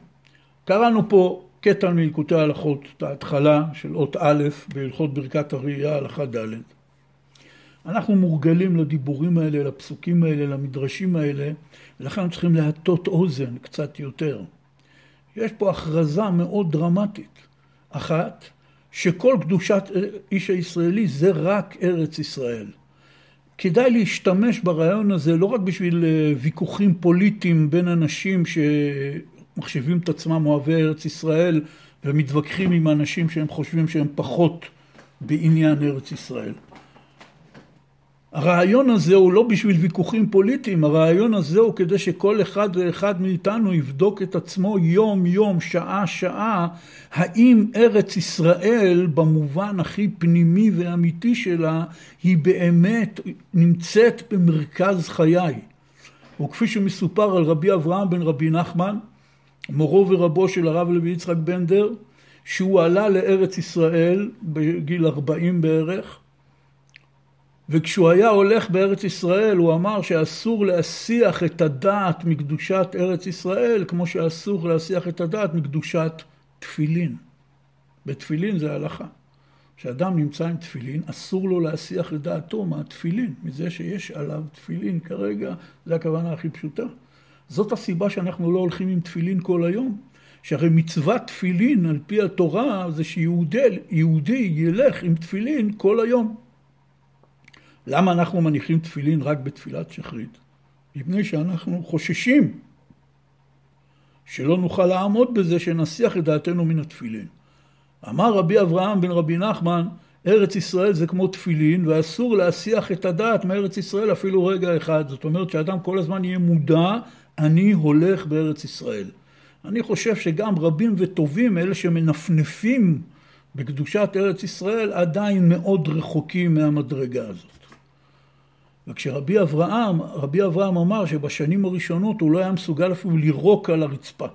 קראנו פה קטע מלקוטי ההלכות, את ההתחלה של אות א' בהלכות ברכת הראייה, הלכה ד'. אנחנו מורגלים לדיבורים האלה, לפסוקים האלה, למדרשים האלה, ולכן צריכים להטות אוזן קצת יותר. יש פה הכרזה מאוד דרמטית. אחת, שכל קדושת איש הישראלי זה רק ארץ ישראל. כדאי להשתמש ברעיון הזה לא רק בשביל אה, ויכוחים פוליטיים בין אנשים שמחשיבים את עצמם אוהבי ארץ ישראל ומתווכחים עם אנשים שהם חושבים שהם פחות בעניין ארץ ישראל. הרעיון הזה הוא לא בשביל ויכוחים פוליטיים, הרעיון הזה הוא כדי שכל אחד ואחד מאיתנו יבדוק את עצמו יום יום, שעה שעה, האם ארץ ישראל במובן הכי פנימי ואמיתי שלה היא באמת נמצאת במרכז חיי. וכפי שמסופר על רבי אברהם בן רבי נחמן, מורו ורבו של הרב לוי יצחק בנדר, שהוא עלה לארץ ישראל בגיל 40 בערך, וכשהוא היה הולך בארץ ישראל הוא אמר שאסור להסיח את הדעת מקדושת ארץ ישראל כמו שאסור להסיח את הדעת מקדושת תפילין. בתפילין זה הלכה. כשאדם נמצא עם תפילין אסור לו להסיח את דעתו מהתפילין, מזה שיש עליו תפילין כרגע, זה הכוונה הכי פשוטה. זאת הסיבה שאנחנו לא הולכים עם תפילין כל היום. שהרי מצוות תפילין על פי התורה זה שיהודי ילך עם תפילין כל היום. למה אנחנו מניחים תפילין רק בתפילת שחרית? מפני שאנחנו חוששים שלא נוכל לעמוד בזה שנסיח את דעתנו מן התפילין. אמר רבי אברהם בן רבי נחמן, ארץ ישראל זה כמו תפילין ואסור להסיח את הדעת מארץ ישראל אפילו רגע אחד. זאת אומרת שאדם כל הזמן יהיה מודע, אני הולך בארץ ישראל. אני חושב שגם רבים וטובים, אלה שמנפנפים בקדושת ארץ ישראל, עדיין מאוד רחוקים מהמדרגה הזאת. וכשרבי אברהם, רבי אברהם אמר שבשנים הראשונות הוא לא היה מסוגל אפילו לירוק על הרצפה.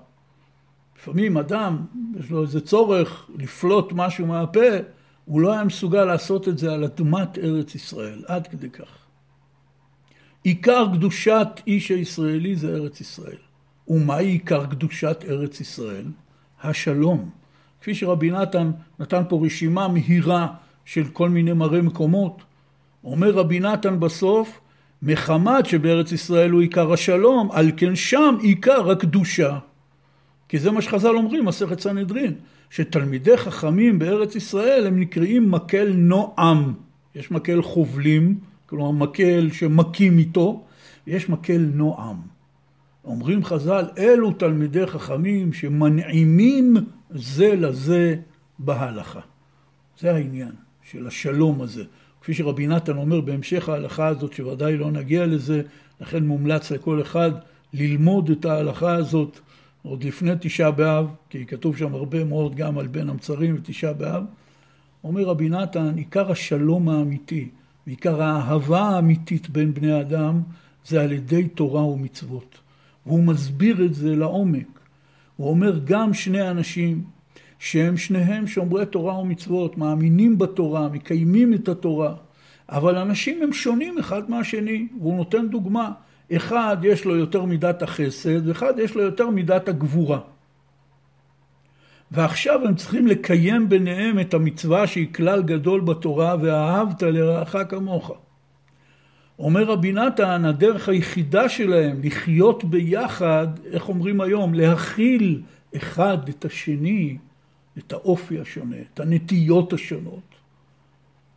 לפעמים אדם, יש לו איזה צורך לפלוט משהו מהפה, הוא לא היה מסוגל לעשות את זה על אדמת ארץ ישראל, עד כדי כך. עיקר קדושת איש הישראלי זה ארץ ישראל. ומהי עיקר קדושת ארץ ישראל? השלום. כפי שרבי נתן נתן פה רשימה מהירה של כל מיני מראי מקומות, אומר רבי נתן בסוף, מחמת שבארץ ישראל הוא עיקר השלום, על כן שם עיקר הקדושה. כי זה מה שחז"ל אומרים, מסכת סנהדרין, שתלמידי חכמים בארץ ישראל הם נקראים מקל נועם. יש מקל חובלים, כלומר מקל שמכים איתו, ויש מקל נועם. אומרים חז"ל, אלו תלמידי חכמים שמנעימים זה לזה בהלכה. זה העניין של השלום הזה. כפי שרבי נתן אומר בהמשך ההלכה הזאת, שוודאי לא נגיע לזה, לכן מומלץ לכל אחד ללמוד את ההלכה הזאת עוד לפני תשעה באב, כי כתוב שם הרבה מאוד גם על בין המצרים ותשעה באב. אומר רבי נתן, עיקר השלום האמיתי, ועיקר האהבה האמיתית בין בני אדם, זה על ידי תורה ומצוות. והוא מסביר את זה לעומק. הוא אומר גם שני אנשים שהם שניהם שומרי תורה ומצוות, מאמינים בתורה, מקיימים את התורה, אבל אנשים הם שונים אחד מהשני, והוא נותן דוגמה. אחד יש לו יותר מידת החסד, ואחד יש לו יותר מידת הגבורה. ועכשיו הם צריכים לקיים ביניהם את המצווה שהיא כלל גדול בתורה, ואהבת לרעך כמוך. אומר רבי נתן, הדרך היחידה שלהם לחיות ביחד, איך אומרים היום, להכיל אחד את השני, את האופי השונה, את הנטיות השונות.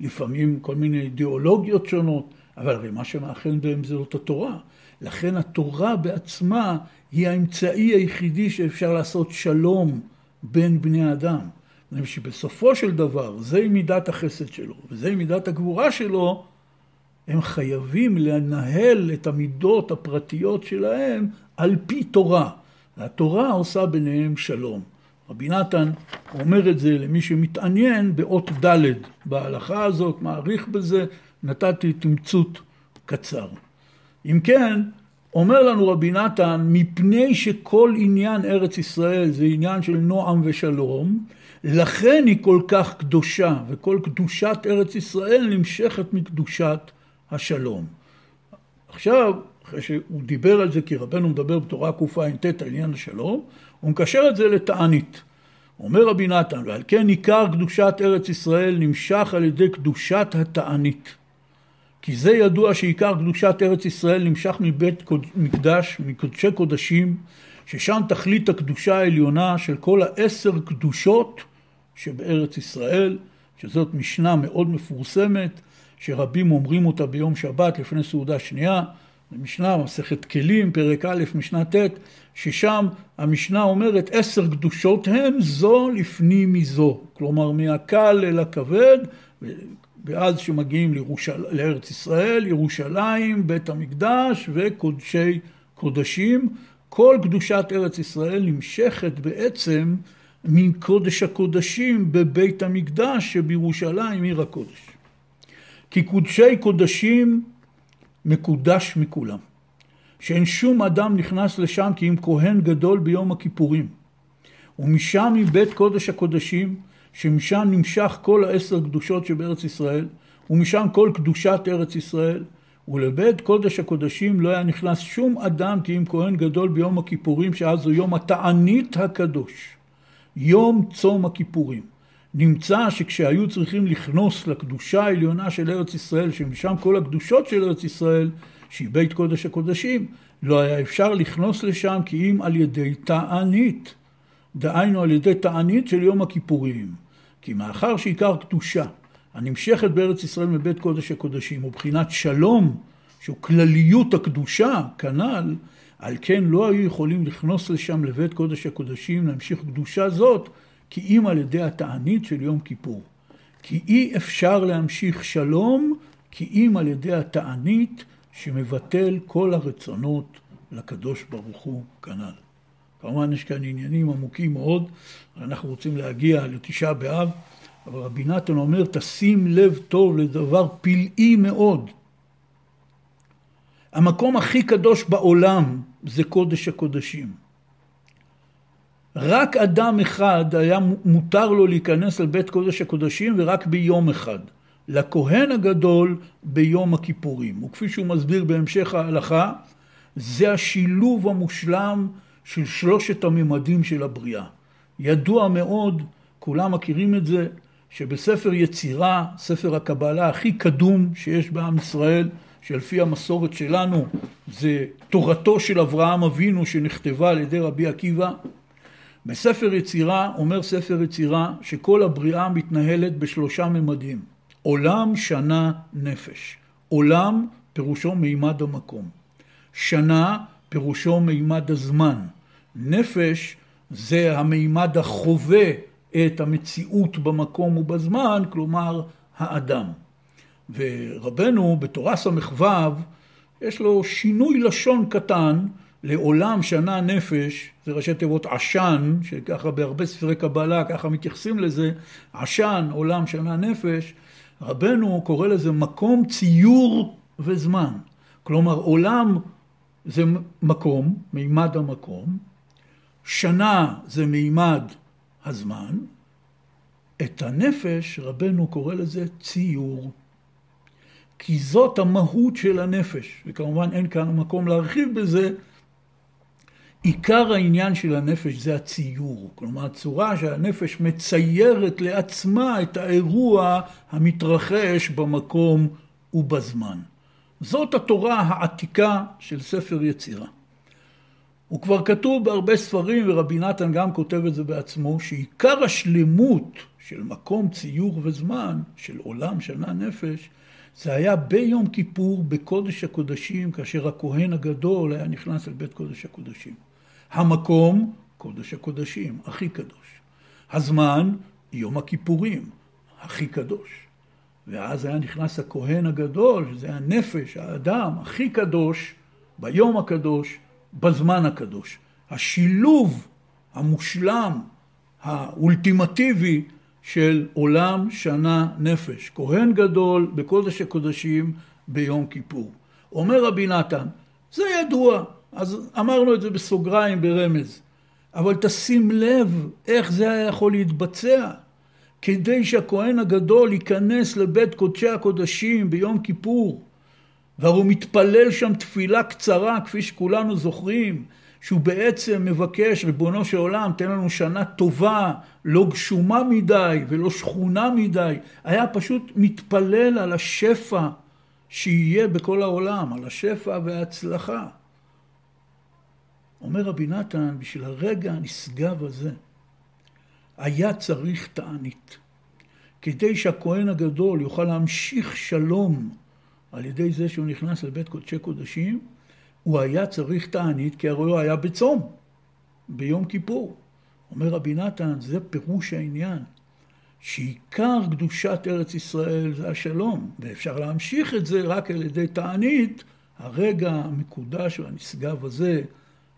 לפעמים כל מיני אידיאולוגיות שונות, אבל הרי מה שמאחד בהם זאת התורה. לכן התורה בעצמה היא האמצעי היחידי שאפשר לעשות שלום בין בני אדם. שבסופו של דבר, זוהי מידת החסד שלו, וזוהי מידת הגבורה שלו, הם חייבים לנהל את המידות הפרטיות שלהם על פי תורה. והתורה עושה ביניהם שלום. רבי נתן אומר את זה למי שמתעניין באות ד' בהלכה הזאת, מעריך בזה, נתתי תמצות קצר. אם כן, אומר לנו רבי נתן, מפני שכל עניין ארץ ישראל זה עניין של נועם ושלום, לכן היא כל כך קדושה, וכל קדושת ארץ ישראל נמשכת מקדושת השלום. עכשיו, אחרי שהוא דיבר על זה, כי רבנו מדבר בתורה קע"ט על עניין השלום, הוא מקשר את זה לתענית. אומר רבי נתן, ועל כן עיקר קדושת ארץ ישראל נמשך על ידי קדושת התענית. כי זה ידוע שעיקר קדושת ארץ ישראל נמשך מבית מקדש, מקודשי קודשים, ששם תכלית הקדושה העליונה של כל העשר קדושות שבארץ ישראל, שזאת משנה מאוד מפורסמת, שרבים אומרים אותה ביום שבת לפני סעודה שנייה, משנה, מסכת כלים, פרק א', משנה ט', ששם המשנה אומרת עשר קדושות הן זו לפנים מזו, כלומר מהקל אל הכבד, ואז שמגיעים לירושל... לארץ ישראל, ירושלים, בית המקדש וקודשי קודשים, כל קדושת ארץ ישראל נמשכת בעצם מקודש הקודשים בבית המקדש שבירושלים עיר הקודש. כי קודשי קודשים מקודש מכולם. שאין שום אדם נכנס לשם כי אם כהן גדול ביום הכיפורים. ומשם מבית קודש הקודשים, שמשם נמשך כל העשר קדושות שבארץ ישראל, ומשם כל קדושת ארץ ישראל, ולבית קודש הקודשים לא היה נכנס שום אדם כי אם כהן גדול ביום הכיפורים, שאז הוא יום התענית הקדוש, יום צום הכיפורים. נמצא שכשהיו צריכים לכנוס לקדושה העליונה של ארץ ישראל, שמשם כל הקדושות של ארץ ישראל, שהיא בית קודש הקודשים, לא היה אפשר לכנוס לשם כי אם על ידי תענית. דהיינו על ידי תענית של יום הכיפורים. כי מאחר שעיקר קדושה הנמשכת בארץ ישראל מבית קודש הקודשים, ובחינת שלום, שהוא כלליות הקדושה, כנ"ל, על כן לא היו יכולים לכנוס לשם לבית קודש הקודשים להמשיך קדושה זאת, כי אם על ידי התענית של יום כיפור. כי אי אפשר להמשיך שלום, כי אם על ידי התענית שמבטל כל הרצונות לקדוש ברוך הוא כנ"ל. כמובן יש כאן עניינים עמוקים מאוד, אנחנו רוצים להגיע לתשעה באב, אבל רבי נתן אומר, תשים לב טוב לדבר פלאי מאוד. המקום הכי קדוש בעולם זה קודש הקודשים. רק אדם אחד היה מותר לו להיכנס אל בית קודש הקודשים ורק ביום אחד. לכהן הגדול ביום הכיפורים. וכפי שהוא מסביר בהמשך ההלכה, זה השילוב המושלם של שלושת הממדים של הבריאה. ידוע מאוד, כולם מכירים את זה, שבספר יצירה, ספר הקבלה הכי קדום שיש בעם ישראל, שלפי המסורת שלנו זה תורתו של אברהם אבינו שנכתבה על ידי רבי עקיבא, בספר יצירה אומר ספר יצירה שכל הבריאה מתנהלת בשלושה ממדים. עולם, שנה, נפש. עולם פירושו מימד המקום. שנה פירושו מימד הזמן. נפש זה המימד החווה את המציאות במקום ובזמן, כלומר האדם. ורבנו בתורה ס"ו יש לו שינוי לשון קטן לעולם שנה נפש, זה ראשי תיבות עשן, שככה בהרבה ספרי קבלה ככה מתייחסים לזה, עשן, עולם שנה נפש, רבנו קורא לזה מקום ציור וזמן. כלומר עולם זה מקום, מימד המקום, שנה זה מימד הזמן, את הנפש רבנו קורא לזה ציור. כי זאת המהות של הנפש, וכמובן אין כאן מקום להרחיב בזה, עיקר העניין של הנפש זה הציור, כלומר הצורה שהנפש מציירת לעצמה את האירוע המתרחש במקום ובזמן. זאת התורה העתיקה של ספר יצירה. הוא כבר כתוב בהרבה ספרים, ורבי נתן גם כותב את זה בעצמו, שעיקר השלמות של מקום ציור וזמן, של עולם שנה נפש, זה היה ביום כיפור בקודש הקודשים, כאשר הכהן הגדול היה נכנס אל בית קודש הקודשים. המקום, קודש הקודשים, הכי קדוש. הזמן, יום הכיפורים, הכי קדוש. ואז היה נכנס הכהן הגדול, שזה הנפש, האדם, הכי קדוש, ביום הקדוש, בזמן הקדוש. השילוב המושלם, האולטימטיבי, של עולם שנה נפש. כהן גדול בקודש הקודשים ביום כיפור. אומר רבי נתן, זה ידוע, אז אמרנו את זה בסוגריים ברמז, אבל תשים לב איך זה היה יכול להתבצע. כדי שהכהן הגדול ייכנס לבית קודשי הקודשים ביום כיפור, והוא מתפלל שם תפילה קצרה, כפי שכולנו זוכרים, שהוא בעצם מבקש, ריבונו של עולם, תן לנו שנה טובה, לא גשומה מדי ולא שכונה מדי. היה פשוט מתפלל על השפע שיהיה בכל העולם, על השפע וההצלחה. אומר רבי נתן, בשביל הרגע הנשגב הזה, היה צריך תענית. כדי שהכהן הגדול יוכל להמשיך שלום על ידי זה שהוא נכנס לבית קודשי קודשים, הוא היה צריך תענית כי הרי הוא היה בצום, ביום כיפור. אומר רבי נתן, זה פירוש העניין, שעיקר קדושת ארץ ישראל זה השלום, ואפשר להמשיך את זה רק על ידי תענית, הרגע המקודש והנשגב הזה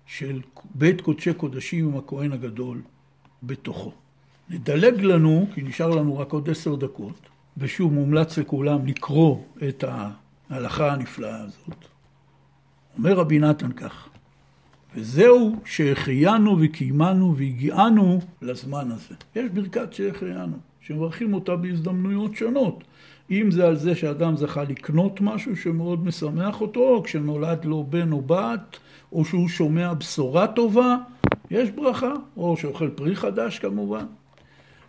של בית קודשי קודשים עם הכהן הגדול בתוכו. נדלג לנו, כי נשאר לנו רק עוד עשר דקות, ושוב מומלץ לכולם לקרוא את ההלכה הנפלאה הזאת. אומר רבי נתן כך, וזהו שהחיינו וקיימנו והגיענו לזמן הזה. יש ברכת שהחיינו, שמברכים אותה בהזדמנויות שונות. אם זה על זה שאדם זכה לקנות משהו שמאוד משמח אותו, או כשנולד לו בן או בת, או שהוא שומע בשורה טובה, יש ברכה, או שאוכל פרי חדש כמובן.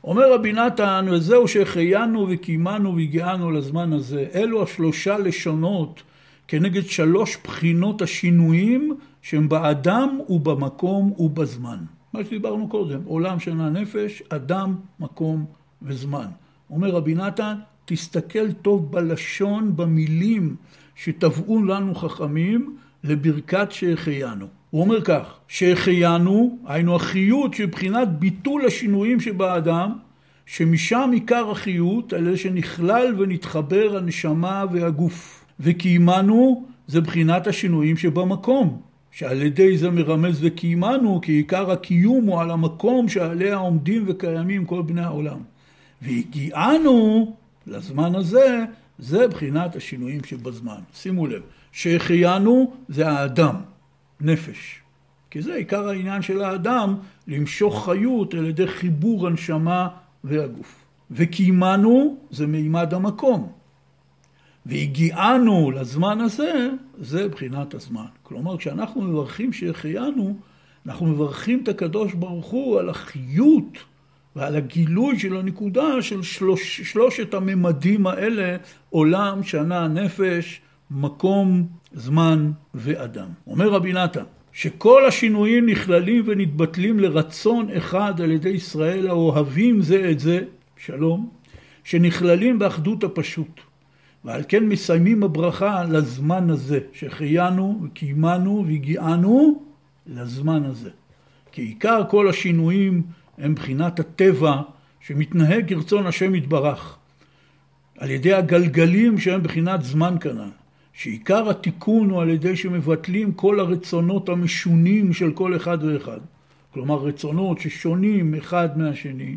אומר רבי נתן, וזהו שהחיינו וקיימנו והגיענו לזמן הזה. אלו השלושה לשונות כנגד שלוש בחינות השינויים שהם באדם ובמקום ובזמן. מה שדיברנו קודם, עולם שנה נפש, אדם, מקום וזמן. אומר רבי נתן, תסתכל טוב בלשון, במילים שטבעו לנו חכמים לברכת שהחיינו. הוא אומר כך, שהחיינו, היינו החיות שבחינת ביטול השינויים שבאדם, שמשם עיקר החיות, על זה שנכלל ונתחבר הנשמה והגוף. וקיימנו זה בחינת השינויים שבמקום, שעל ידי זה מרמז וקיימנו, כי עיקר הקיום הוא על המקום שעליה עומדים וקיימים כל בני העולם. והגיענו לזמן הזה, זה בחינת השינויים שבזמן. שימו לב, שהחיינו זה האדם, נפש. כי זה עיקר העניין של האדם, למשוך חיות על ידי חיבור הנשמה והגוף. וקיימנו זה מימד המקום. והגיענו לזמן הזה, זה בחינת הזמן. כלומר, כשאנחנו מברכים שהחיינו, אנחנו מברכים את הקדוש ברוך הוא על החיות ועל הגילוי של הנקודה של שלוש, שלושת הממדים האלה, עולם, שנה, נפש, מקום, זמן ואדם. אומר רבי נתן, שכל השינויים נכללים ונתבטלים לרצון אחד על ידי ישראל האוהבים זה את זה, שלום, שנכללים באחדות הפשוט. ועל כן מסיימים הברכה לזמן הזה, שהחיינו וקיימנו והגיענו לזמן הזה. כי עיקר כל השינויים הם מבחינת הטבע שמתנהג כרצון השם יתברך, על ידי הגלגלים שהם בחינת זמן כנען, שעיקר התיקון הוא על ידי שמבטלים כל הרצונות המשונים של כל אחד ואחד. כלומר רצונות ששונים אחד מהשני,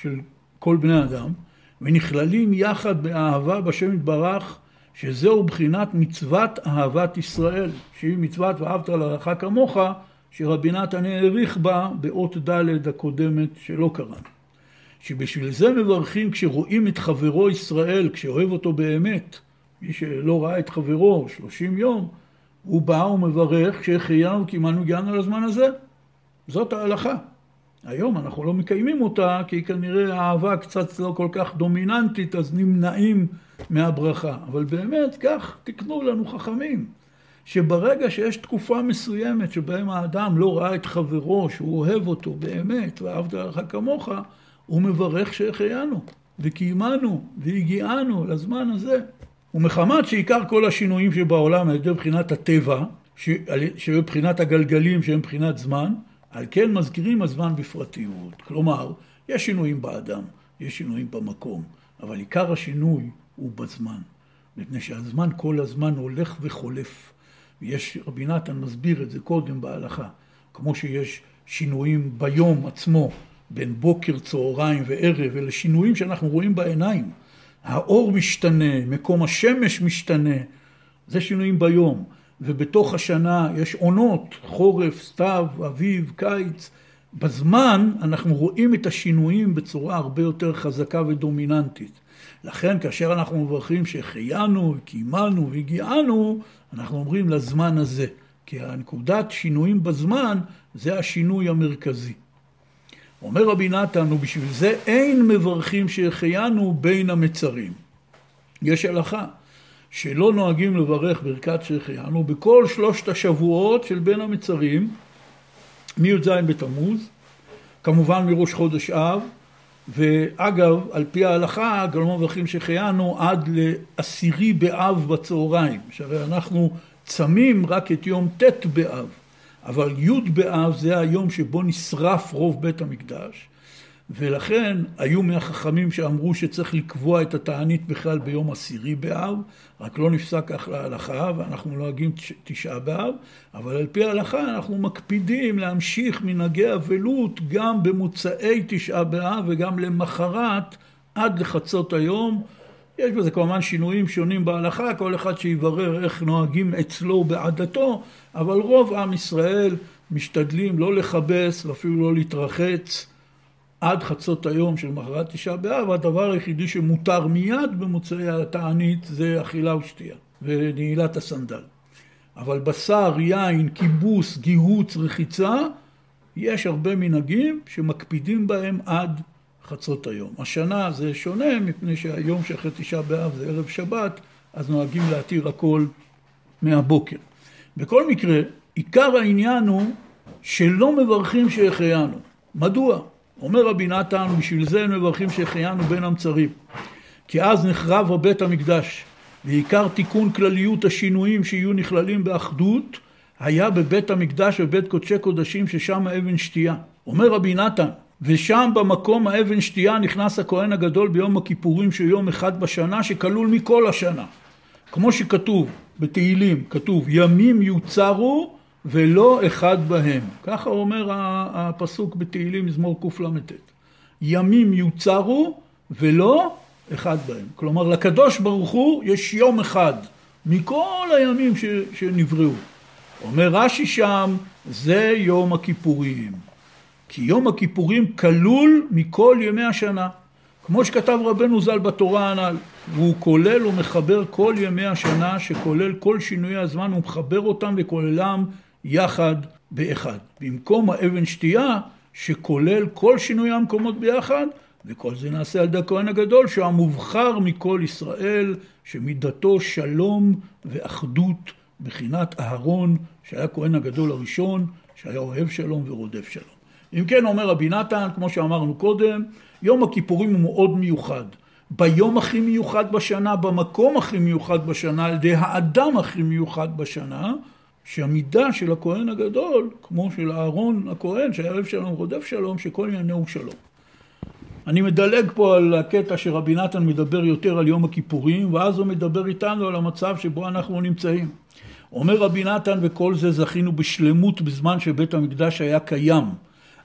של כל בני אדם, ונכללים יחד באהבה בשם יתברך, שזהו בחינת מצוות אהבת ישראל, שהיא מצוות ואהבת לרעך כמוך, שרבי נתן העריך בה באות ד' הקודמת שלא קראנו. שבשביל זה מברכים כשרואים את חברו ישראל, כשאוהב אותו באמת, מי שלא ראה את חברו שלושים יום, הוא בא ומברך שהחיינו כי מה הגענו לזמן הזה. זאת ההלכה. היום אנחנו לא מקיימים אותה, כי כנראה האהבה קצת לא כל כך דומיננטית, אז נמנעים מהברכה. אבל באמת, כך תקנו לנו חכמים, שברגע שיש תקופה מסוימת שבהם האדם לא ראה את חברו, שהוא אוהב אותו באמת, ואהבת לך כמוך, הוא מברך שהחיינו, וקיימנו, והגיענו לזמן הזה. ומחמת שעיקר כל השינויים שבעולם על ידי בחינת הטבע, שבבחינת הגלגלים שהם בחינת זמן, על כן מזכירים הזמן בפרטיות. כלומר, יש שינויים באדם, יש שינויים במקום, אבל עיקר השינוי הוא בזמן. מפני שהזמן כל הזמן הולך וחולף. ויש, רבי נתן מסביר את זה קודם בהלכה, כמו שיש שינויים ביום עצמו, בין בוקר, צהריים וערב, אלה שינויים שאנחנו רואים בעיניים. האור משתנה, מקום השמש משתנה, זה שינויים ביום. ובתוך השנה יש עונות, חורף, סתיו, אביב, קיץ. בזמן אנחנו רואים את השינויים בצורה הרבה יותר חזקה ודומיננטית. לכן כאשר אנחנו מברכים שהחיינו, קיימנו והגיענו, אנחנו אומרים לזמן הזה. כי הנקודת שינויים בזמן זה השינוי המרכזי. אומר רבי נתן, ובשביל זה אין מברכים שהחיינו בין המצרים. יש הלכה. שלא נוהגים לברך ברכת שהחיינו בכל שלושת השבועות של בין המצרים, מי"ז בתמוז, כמובן מראש חודש אב, ואגב, על פי ההלכה, לא מברכים שהחיינו עד לעשירי באב בצהריים, שהרי אנחנו צמים רק את יום ט' באב, אבל י' באב זה היום שבו נשרף רוב בית המקדש, ולכן היו מהחכמים שאמרו שצריך לקבוע את התענית בכלל ביום עשירי באב, רק לא נפסק להלכה, ואנחנו נוהגים תשעה באב, אבל על פי ההלכה אנחנו מקפידים להמשיך מנהגי אבלות גם במוצאי תשעה באב וגם למחרת עד לחצות היום. יש בזה כמובן שינויים שונים בהלכה, כל אחד שיברר איך נוהגים אצלו בעדתו, אבל רוב עם ישראל משתדלים לא לכבס ואפילו לא להתרחץ. עד חצות היום של מחרת תשעה באב, הדבר היחידי שמותר מיד במוצאי התענית זה אכילה ושתייה ונעילת הסנדל. אבל בשר, יין, כיבוס, גיהוץ, רחיצה, יש הרבה מנהגים שמקפידים בהם עד חצות היום. השנה זה שונה מפני שהיום שאחרי תשעה באב זה ערב שבת, אז נוהגים להתיר הכל מהבוקר. בכל מקרה, עיקר העניין הוא שלא מברכים שהחיינו. מדוע? אומר רבי נתן, בשביל זה הם מברכים שהחיינו בין המצרים. כי אז נחרב בית המקדש, ועיקר תיקון כלליות השינויים שיהיו נכללים באחדות, היה בבית המקדש ובית קודשי קודשים ששם האבן שתייה. אומר רבי נתן, ושם במקום האבן שתייה נכנס הכהן הגדול ביום הכיפורים שהוא יום אחד בשנה שכלול מכל השנה. כמו שכתוב בתהילים, כתוב ימים יוצרו ולא אחד בהם. ככה אומר הפסוק בתהילים מזמור קל"ט. ימים יוצרו ולא אחד בהם. כלומר לקדוש ברוך הוא יש יום אחד מכל הימים ש, שנבראו. אומר רש"י שם זה יום הכיפורים. כי יום הכיפורים כלול מכל ימי השנה. כמו שכתב רבנו ז"ל בתורה הנ"ל, והוא כולל ומחבר כל ימי השנה, שכולל כל שינויי הזמן, הוא מחבר אותם וכוללם יחד באחד. במקום האבן שתייה, שכולל כל שינוי המקומות ביחד, וכל זה נעשה על ידי הכהן הגדול, שהוא המובחר מכל ישראל, שמידתו שלום ואחדות, בחינת אהרון, שהיה כהן הגדול הראשון, שהיה אוהב שלום ורודף שלום. אם כן, אומר רבי נתן, כמו שאמרנו קודם, יום הכיפורים הוא מאוד מיוחד. ביום הכי מיוחד בשנה, במקום הכי מיוחד בשנה, על ידי האדם הכי מיוחד בשנה, שהמידה של הכהן הגדול, כמו של אהרון הכהן, שהיה אוהב שלום ורודף שלום, שכל עניינו הוא שלום. אני מדלג פה על הקטע שרבי נתן מדבר יותר על יום הכיפורים, ואז הוא מדבר איתנו על המצב שבו אנחנו נמצאים. אומר רבי נתן, וכל זה זכינו בשלמות בזמן שבית המקדש היה קיים,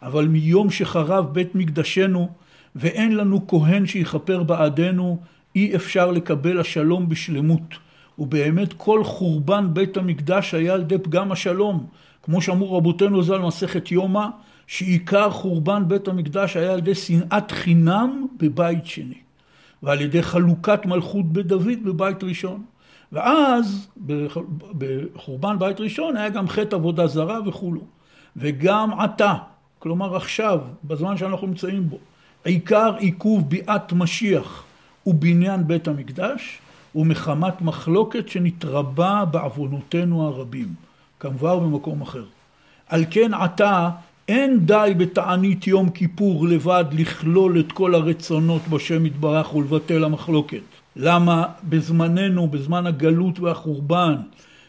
אבל מיום שחרב בית מקדשנו, ואין לנו כהן שיכפר בעדנו, אי אפשר לקבל השלום בשלמות. ובאמת כל חורבן בית המקדש היה על ידי פגם השלום. כמו שאמרו רבותינו ז"ל מסכת יומא, שעיקר חורבן בית המקדש היה על ידי שנאת חינם בבית שני, ועל ידי חלוקת מלכות בית דוד בבית ראשון. ואז בחורבן בית ראשון היה גם חטא עבודה זרה וכולו. וגם עתה, כלומר עכשיו, בזמן שאנחנו נמצאים בו, עיקר עיכוב ביאת משיח ובניין בית המקדש, ומחמת מחלוקת שנתרבה בעוונותינו הרבים, כמובן במקום אחר. על כן עתה אין די בתענית יום כיפור לבד לכלול את כל הרצונות בשם יתברך ולבטל המחלוקת. למה בזמננו, בזמן הגלות והחורבן,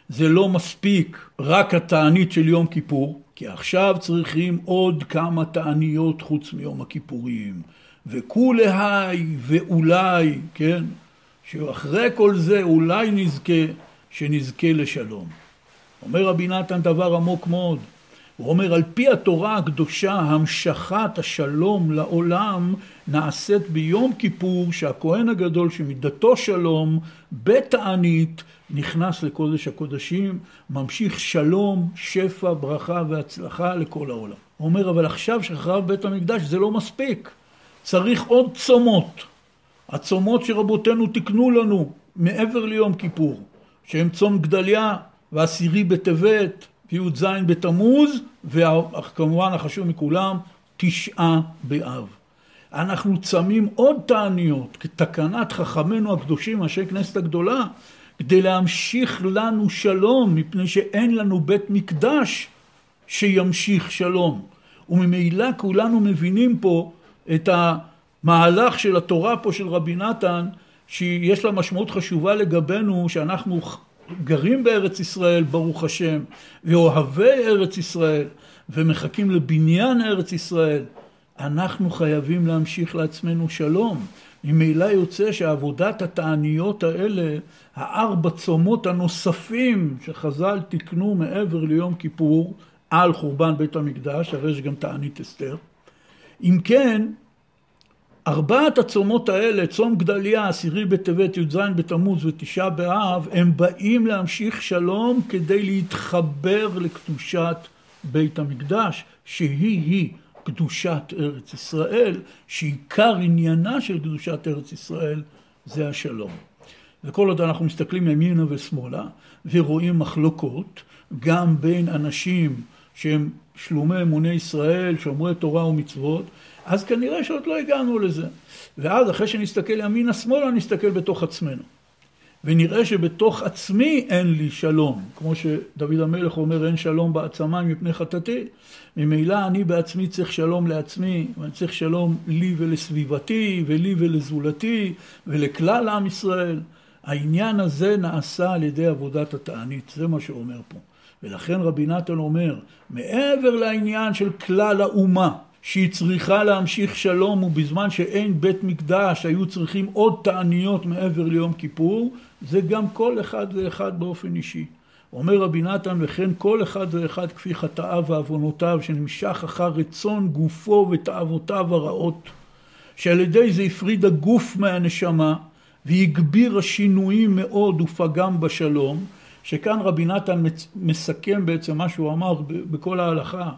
זה לא מספיק רק התענית של יום כיפור, כי עכשיו צריכים עוד כמה תעניות חוץ מיום הכיפורים. וכולי היי ואולי, כן, שאחרי כל זה אולי נזכה, שנזכה לשלום. אומר רבי נתן דבר עמוק מאוד. הוא אומר, על פי התורה הקדושה, המשכת השלום לעולם נעשית ביום כיפור, שהכהן הגדול שמידתו שלום, בתענית, נכנס לקודש הקודשים, ממשיך שלום, שפע, ברכה והצלחה לכל העולם. הוא אומר, אבל עכשיו שחרב בית המקדש זה לא מספיק. צריך עוד צומות. הצומות שרבותינו תיקנו לנו מעבר ליום כיפור, שהם צום גדליה ועשירי בטבת וי"ז בתמוז, וכמובן החשוב מכולם, תשעה באב. אנחנו צמים עוד תעניות כתקנת חכמינו הקדושים, אנשי כנסת הגדולה, כדי להמשיך לנו שלום, מפני שאין לנו בית מקדש שימשיך שלום. וממילא כולנו מבינים פה את המהלך של התורה פה של רבי נתן, שיש לה משמעות חשובה לגבינו, שאנחנו גרים בארץ ישראל, ברוך השם, ואוהבי ארץ ישראל, ומחכים לבניין ארץ ישראל, אנחנו חייבים להמשיך לעצמנו שלום. ממילא יוצא שעבודת התעניות האלה, הארבע צומות הנוספים שחז"ל תיקנו מעבר ליום כיפור על חורבן בית המקדש, הרי יש גם תענית אסתר. אם כן, ארבעת הצומות האלה, צום גדליה, עשירי בטבת, י"ז בתמוז ותשעה באב, הם באים להמשיך שלום כדי להתחבר לקדושת בית המקדש, שהיא-היא קדושת ארץ ישראל, שעיקר עניינה של קדושת ארץ ישראל זה השלום. וכל עוד אנחנו מסתכלים ימינה ושמאלה ורואים מחלוקות גם בין אנשים שהם שלומי אמוני ישראל, שומרי תורה ומצוות, אז כנראה שעוד לא הגענו לזה. ואז אחרי שנסתכל ימינה שמאלה, נסתכל בתוך עצמנו. ונראה שבתוך עצמי אין לי שלום. כמו שדוד המלך אומר, אין שלום בעצמיים מפני חטאתי. ממילא אני בעצמי צריך שלום לעצמי, ואני צריך שלום לי ולסביבתי, ולי ולזולתי, ולכלל עם ישראל. העניין הזה נעשה על ידי עבודת התענית, זה מה שאומר פה. ולכן רבי נתן אומר, מעבר לעניין של כלל האומה, שהיא צריכה להמשיך שלום ובזמן שאין בית מקדש היו צריכים עוד תעניות מעבר ליום כיפור זה גם כל אחד ואחד באופן אישי. אומר רבי נתן וכן כל אחד ואחד כפי חטאיו ועוונותיו שנמשך אחר רצון גופו ותאוותיו הרעות שעל ידי זה הפריד הגוף מהנשמה והגביר השינויים מאוד ופגם בשלום שכאן רבי נתן מסכם בעצם מה שהוא אמר בכל ההלכה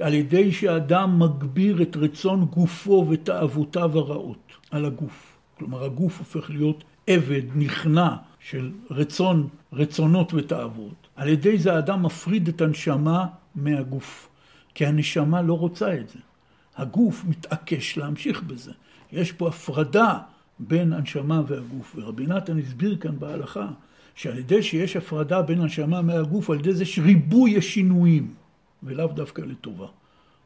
על ידי שאדם מגביר את רצון גופו ותאוותיו הרעות על הגוף. כלומר הגוף הופך להיות עבד, נכנע של רצון, רצונות ותאוות. על ידי זה האדם מפריד את הנשמה מהגוף. כי הנשמה לא רוצה את זה. הגוף מתעקש להמשיך בזה. יש פה הפרדה בין הנשמה והגוף. ורבי נתן הסביר כאן בהלכה שעל ידי שיש הפרדה בין הנשמה מהגוף, על ידי זה שריבוי השינויים. ולאו דווקא לטובה.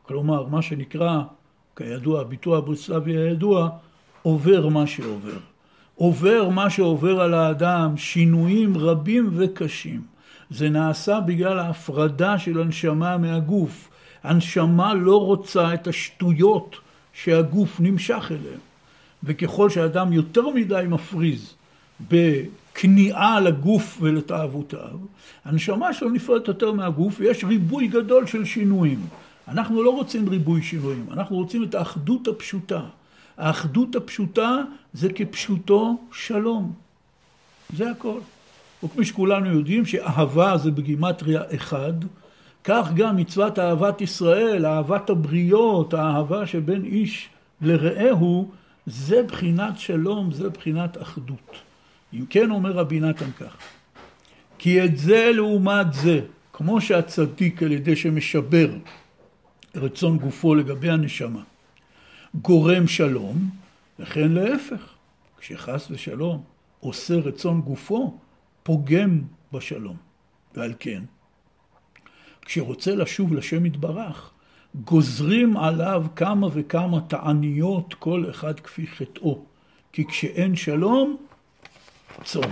כלומר, מה שנקרא, כידוע, הביטוי הברסלבי הידוע, עובר מה שעובר. עובר מה שעובר על האדם, שינויים רבים וקשים. זה נעשה בגלל ההפרדה של הנשמה מהגוף. הנשמה לא רוצה את השטויות שהגוף נמשך אליהם. וככל שאדם יותר מדי מפריז בכניעה לגוף ולתאוותיו, הנשמה שלו נפרדת יותר מהגוף ויש ריבוי גדול של שינויים. אנחנו לא רוצים ריבוי שינויים, אנחנו רוצים את האחדות הפשוטה. האחדות הפשוטה זה כפשוטו שלום. זה הכל. וכפי שכולנו יודעים שאהבה זה בגימטריה אחד, כך גם מצוות אהבת ישראל, אהבת הבריות, האהבה שבין איש לרעהו, זה בחינת שלום, זה בחינת אחדות. אם כן אומר רבי נתן כך, כי את זה לעומת זה, כמו שהצדיק על ידי שמשבר רצון גופו לגבי הנשמה, גורם שלום, וכן להפך, כשחס ושלום עושה רצון גופו, פוגם בשלום. ועל כן, כשרוצה לשוב לשם יתברך, גוזרים עליו כמה וכמה תעניות, כל אחד כפי חטאו. כי כשאין שלום, צום.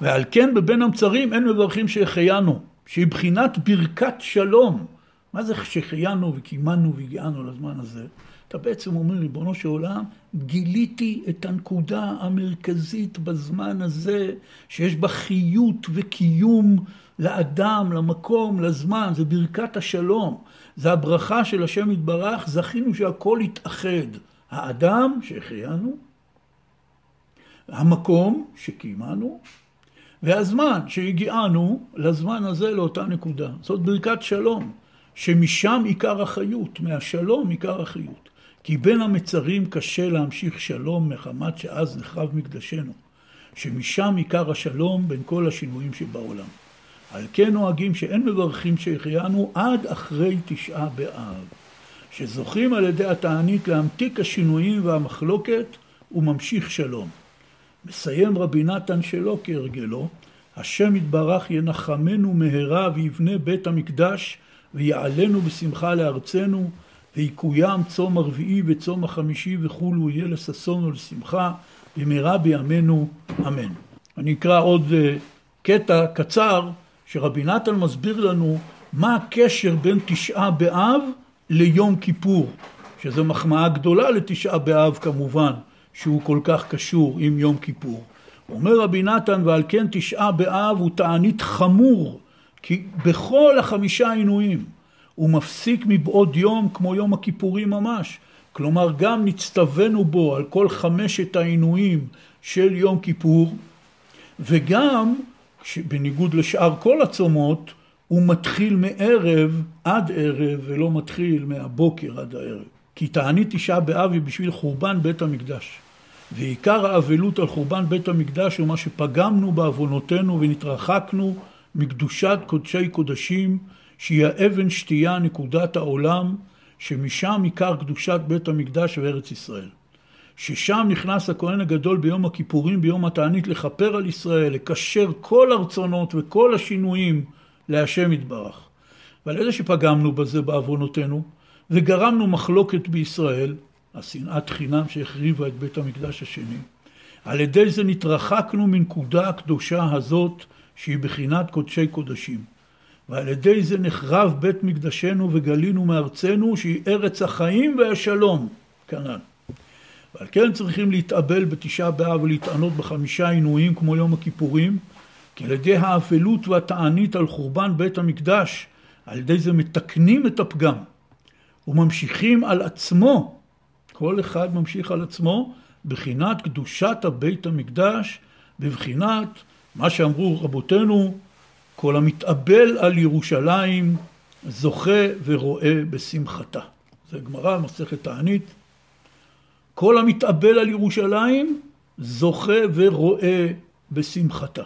ועל כן בבין המצרים אין מברכים שהחיינו, שהיא בחינת ברכת שלום. מה זה שהחיינו וקיימנו והגיענו לזמן הזה? אתה בעצם אומר, ריבונו של עולם, גיליתי את הנקודה המרכזית בזמן הזה, שיש בה חיות וקיום לאדם, למקום, לזמן, זה ברכת השלום. זה הברכה של השם יתברך, זכינו שהכל יתאחד. האדם שהחיינו, המקום שקיימנו, והזמן שהגיענו לזמן הזה, לאותה נקודה. זאת ברכת שלום, שמשם עיקר החיות, מהשלום עיקר החיות. כי בין המצרים קשה להמשיך שלום מחמת שאז נחרב מקדשנו, שמשם עיקר השלום בין כל השינויים שבעולם. על כן נוהגים שאין מברכים שהחיינו עד אחרי תשעה באב, שזוכים על ידי התענית להמתיק השינויים והמחלוקת וממשיך שלום. מסיים רבי נתן שלא כהרגלו, השם יתברך ינחמנו מהרה ויבנה בית המקדש ויעלנו בשמחה לארצנו ויקוים צום הרביעי וצום החמישי וכולו יהיה לששון ולשמחה במהרה בימינו אמן. אני אקרא עוד אה, קטע קצר שרבי נתן מסביר לנו מה הקשר בין תשעה באב ליום כיפור, שזו מחמאה גדולה לתשעה באב כמובן, שהוא כל כך קשור עם יום כיפור. אומר רבי נתן, ועל כן תשעה באב הוא תענית חמור, כי בכל החמישה עינויים הוא מפסיק מבעוד יום כמו יום הכיפורים ממש. כלומר, גם נצטווינו בו על כל חמשת העינויים של יום כיפור, וגם שבניגוד לשאר כל הצומות, הוא מתחיל מערב עד ערב ולא מתחיל מהבוקר עד הערב. כי תענית תשעה באב היא בשביל חורבן בית המקדש. ועיקר האבלות על חורבן בית המקדש הוא מה שפגמנו בעוונותינו ונתרחקנו מקדושת קודשי קודשים, שהיא האבן שתייה נקודת העולם, שמשם עיקר קדושת בית המקדש וארץ ישראל. ששם נכנס הכהן הגדול ביום הכיפורים, ביום התענית, לכפר על ישראל, לקשר כל הרצונות וכל השינויים להשם יתברך. ועל ידי שפגמנו בזה בעוונותינו, וגרמנו מחלוקת בישראל, השנאת חינם שהחריבה את בית המקדש השני, על ידי זה נתרחקנו מנקודה הקדושה הזאת, שהיא בחינת קודשי קודשים. ועל ידי זה נחרב בית מקדשנו וגלינו מארצנו, שהיא ארץ החיים והשלום, כנ"ל. ועל כן צריכים להתאבל בתשעה באב ולהתענות בחמישה עינויים כמו יום הכיפורים, כי על ידי האבלות והתענית על חורבן בית המקדש, על ידי זה מתקנים את הפגם וממשיכים על עצמו, כל אחד ממשיך על עצמו, בחינת קדושת הבית המקדש, בבחינת מה שאמרו רבותינו, כל המתאבל על ירושלים זוכה ורואה בשמחתה. זה גמרא, מסכת תענית, כל המתאבל על ירושלים זוכה ורואה בשמחתה.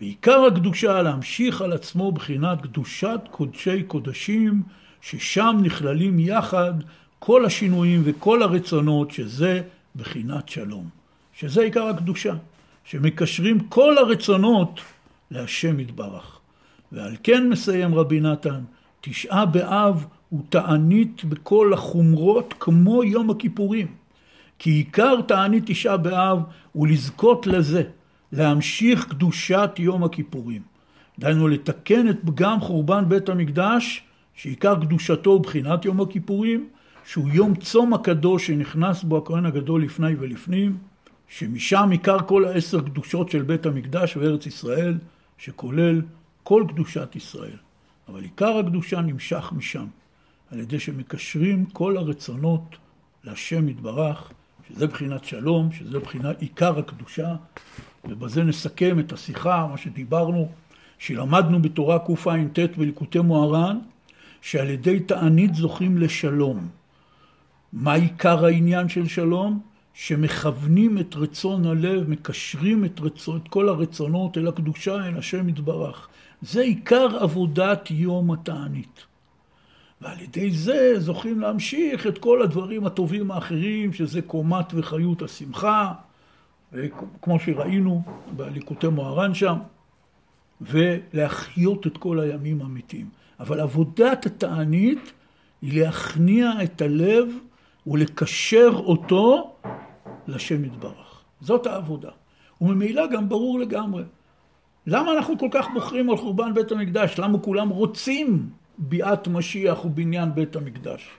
ועיקר הקדושה להמשיך על עצמו בחינת קדושת קודשי קודשים, ששם נכללים יחד כל השינויים וכל הרצונות, שזה בחינת שלום. שזה עיקר הקדושה, שמקשרים כל הרצונות להשם יתברך. ועל כן מסיים רבי נתן, תשעה באב הוא תענית בכל החומרות כמו יום הכיפורים. כי עיקר תענית תשעה באב הוא לזכות לזה, להמשיך קדושת יום הכיפורים. דהיינו לתקן את פגם חורבן בית המקדש, שעיקר קדושתו הוא בחינת יום הכיפורים, שהוא יום צום הקדוש שנכנס בו הכהן הגדול לפני ולפנים, שמשם עיקר כל העשר קדושות של בית המקדש וארץ ישראל, שכולל כל קדושת ישראל. אבל עיקר הקדושה נמשך משם, על ידי שמקשרים כל הרצונות להשם יתברך, שזה בחינת שלום, שזה בחינת עיקר הקדושה, ובזה נסכם את השיחה, מה שדיברנו, שלמדנו בתורה קע"ט בליקוטי מוהר"ן, שעל ידי תענית זוכים לשלום. מה עיקר העניין של שלום? שמכוונים את רצון הלב, מקשרים את, רצון, את כל הרצונות אל הקדושה, אל השם יתברך. זה עיקר עבודת יום התענית. ועל ידי זה זוכים להמשיך את כל הדברים הטובים האחרים, שזה קומת וחיות השמחה, כמו שראינו בליקוטי מוהר"ן שם, ולהחיות את כל הימים האמיתיים. אבל עבודת התענית היא להכניע את הלב ולקשר אותו לשם יתברך. זאת העבודה. וממילא גם ברור לגמרי. למה אנחנו כל כך בוחרים על חורבן בית המקדש? למה כולם רוצים ביאת משיח ובניין בית המקדש?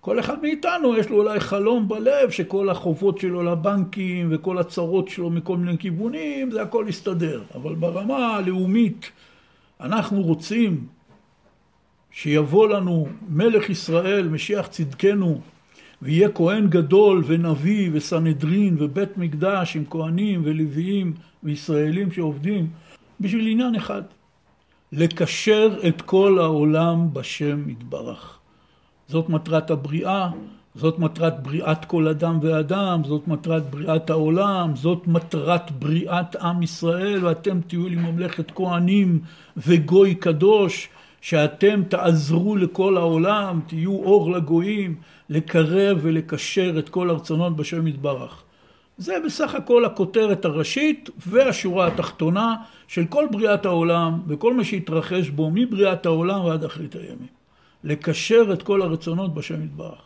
כל אחד מאיתנו יש לו אולי חלום בלב שכל החובות שלו לבנקים וכל הצרות שלו מכל מיני כיוונים, זה הכל יסתדר. אבל ברמה הלאומית אנחנו רוצים שיבוא לנו מלך ישראל, משיח צדקנו, ויהיה כהן גדול ונביא וסנהדרין ובית מקדש עם כהנים ולוויים וישראלים שעובדים בשביל עניין אחד, לקשר את כל העולם בשם יתברך. זאת מטרת הבריאה, זאת מטרת בריאת כל אדם ואדם, זאת מטרת בריאת העולם, זאת מטרת בריאת עם ישראל, ואתם תהיו לי ממלכת כהנים וגוי קדוש, שאתם תעזרו לכל העולם, תהיו אור לגויים, לקרב ולקשר את כל הרצונות בשם יתברך. זה בסך הכל הכותרת הראשית והשורה התחתונה של כל בריאת העולם וכל מה שהתרחש בו מבריאת העולם ועד אחרית הימים. לקשר את כל הרצונות בשם יתברך.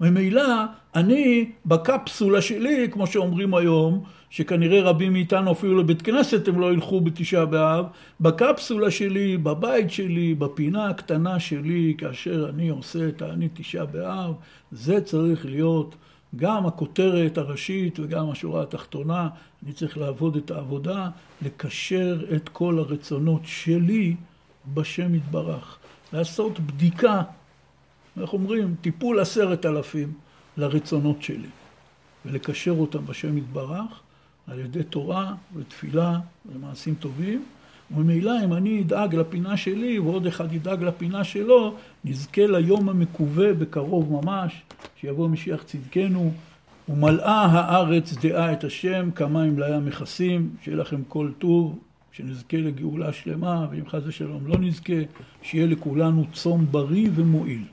ממילא אני בקפסולה שלי, כמו שאומרים היום, שכנראה רבים מאיתנו אפילו לבית כנסת הם לא ילכו בתשעה באב, בקפסולה שלי, בבית שלי, בפינה הקטנה שלי, כאשר אני עושה את הענית תשעה באב, זה צריך להיות גם הכותרת הראשית וגם השורה התחתונה, אני צריך לעבוד את העבודה, לקשר את כל הרצונות שלי בשם יתברך. לעשות בדיקה, איך אומרים, טיפול עשרת אלפים לרצונות שלי, ולקשר אותם בשם יתברך על ידי תורה ותפילה ומעשים טובים. וממילא אם אני אדאג לפינה שלי ועוד אחד ידאג לפינה שלו, נזכה ליום המקווה בקרוב ממש, שיבוא משיח צדקנו, ומלאה הארץ דעה את השם, כמים לים מכסים, שיהיה לכם כל טוב, שנזכה לגאולה שלמה, ואם חס ושלום לא נזכה, שיהיה לכולנו צום בריא ומועיל.